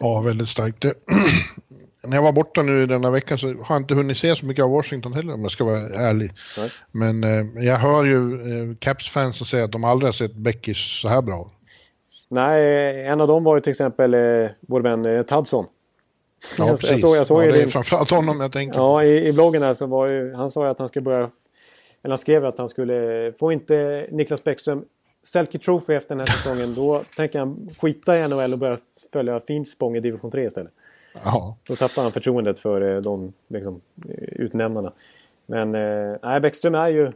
Ja, väldigt starkt. när jag var borta nu den här veckan så har jag inte hunnit se så mycket av Washington heller om jag ska vara ärlig. Nej. Men eh, jag hör ju eh, Caps-fans som säger att de aldrig har sett Beckis så här bra. Nej, en av dem var ju till exempel eh, vår vän eh, Tadson. Ja, jag, precis. Jag såg, jag såg ja, det är din... framförallt honom jag tänker Ja, i, i bloggen här så var ju, han sa ju att han skulle börja, eller han skrev att han skulle, få inte Niklas Bäckström Selke Trophy efter den här säsongen, då tänker han skita i NHL och börja följa Finspång i division 3 istället. Ja. Då tappar han förtroendet för eh, de liksom, eh, utnämnarna. Men eh, Bäckström är ju,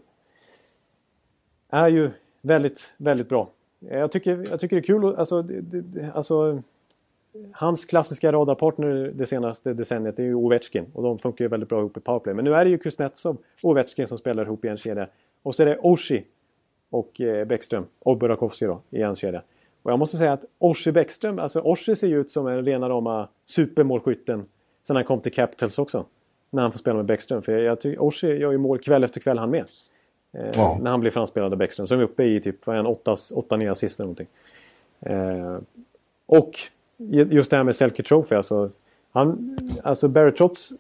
är ju väldigt, väldigt bra. Jag tycker, jag tycker det är kul, alltså, det, det, alltså Hans klassiska radarpartner det senaste decenniet är ju Ovechkin och de funkar ju väldigt bra ihop i powerplay. Men nu är det ju Kuznetsov och Ovechkin som spelar ihop i en kedja. Och så är det Oshie och eh, Bäckström och Burakovsky då i en kedja. Och jag måste säga att Orsi Bäckström, alltså Orsi ser ju ut som en rena rama supermålskytten sen han kom till Capitals också. När han får spela med Bäckström. För jag tycker Orsi gör ju mål kväll efter kväll han med. Eh, ja. När han blir framspelad av Bäckström. Så är vi uppe i typ vad är en, åtta, åtta nya assist eller någonting. Eh, och just det här med Selke Trophy. Alltså, han, alltså Barry Trotz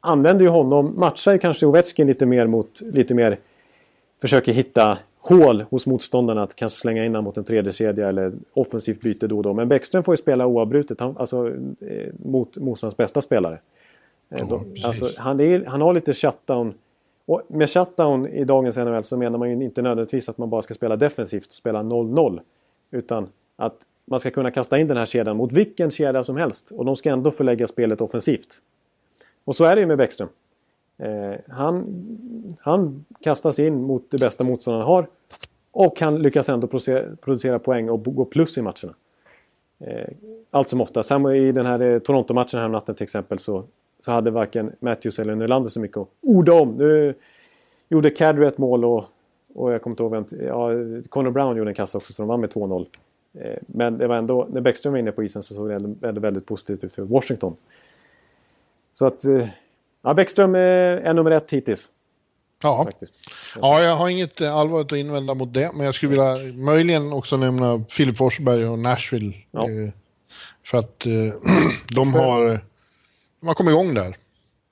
använder ju honom, matchar ju kanske Ovechkin lite mer mot lite mer försöker hitta hål hos motståndarna att kanske slänga in honom mot en tredje kedja eller offensivt byte då och då. Men Bäckström får ju spela oavbrutet, han, alltså eh, mot motståndarens bästa spelare. Eh, då, precis. alltså, han, är, han har lite shutdown. Och med shutdown i dagens NHL så menar man ju inte nödvändigtvis att man bara ska spela defensivt och spela 0-0. Utan att man ska kunna kasta in den här kedjan mot vilken kedja som helst. Och de ska ändå förlägga spelet offensivt. Och så är det ju med Bäckström. Eh, han, han kastas in mot det bästa motståndaren har. Och han lyckas ändå producera, producera poäng och gå plus i matcherna. Eh, allt som ofta. Samma i den här eh, Toronto-matchen här natten till exempel så, så hade varken Matthews eller Nylander så mycket att orda om. Nu gjorde Cadre ett mål och, och jag kommer inte ihåg vem... Ja, Connor Brown gjorde en kassa också så de vann med 2-0. Eh, men det var ändå, när Bäckström var inne på isen så såg det ändå väldigt, väldigt positivt ut för Washington. Så att... Eh, Ja, Bäckström är, nummer ett hittills Ja. faktiskt. ja, jag har inget allvarligt att invända mot det, men jag skulle vilja möjligen också nämna Filip Forsberg och Nashville. Ja. Eh, för att eh, de har, de har kommit igång där.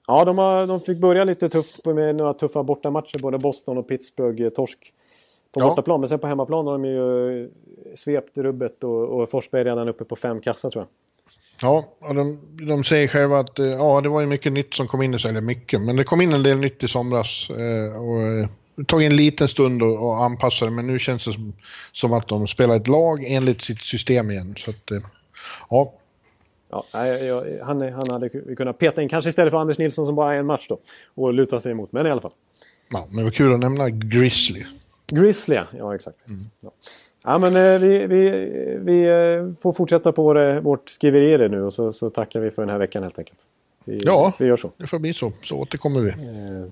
Ja, de, har, de fick börja lite tufft med några tuffa bortamatcher. Både Boston och Pittsburgh. eh, Torsk på Ja. bortaplan. Men sen på hemmaplan har de ju svept rubbet och, och Forsberg är redan uppe på fem kassar tror jag. Ja, och de, de säger själva att eh, ja, det var ju mycket nytt som kom in eller mycket, men det kom in en del nytt i somras. Eh, och, eh, det tog en liten stund att att anpassa det, men nu känns det som, som att de spelar ett lag enligt sitt system igen. Så att, eh, ja, Ja, han, han hade kunnat peta in, kanske istället för Anders Nilsson som bara är en match då. Och luta sig emot, men i alla fall. ja, men det var kul att nämna Grizzly. Grizzly, ja. exakt. Ja. Ja, men eh, vi, vi, vi eh, får fortsätta på vår, vårt skriveri nu och så, så tackar vi för den här veckan helt enkelt. Vi, Ja. vi gör så. Det får bli så, så återkommer vi. Eh,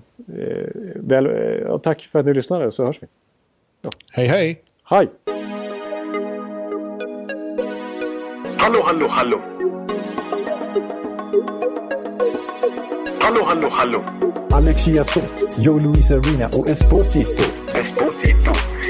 väl, eh, ja, tack för att ni lyssnade så hörs vi. Hej hej! Hej! Hallå, hallå, hallå. Hallå, hallå, hallå. Alex Chiazot, Joe Luis Arena och Esposito. Esposito.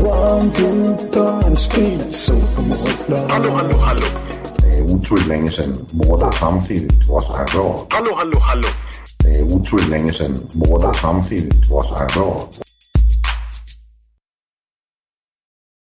One, two, time, speed, so Hallå, hallå, hallå. Det er utroligt længe siden mor, der samtidig også har råd. Hallå, hallå, hallå. Det er utroligt længe siden mor, der samtidig også har råd.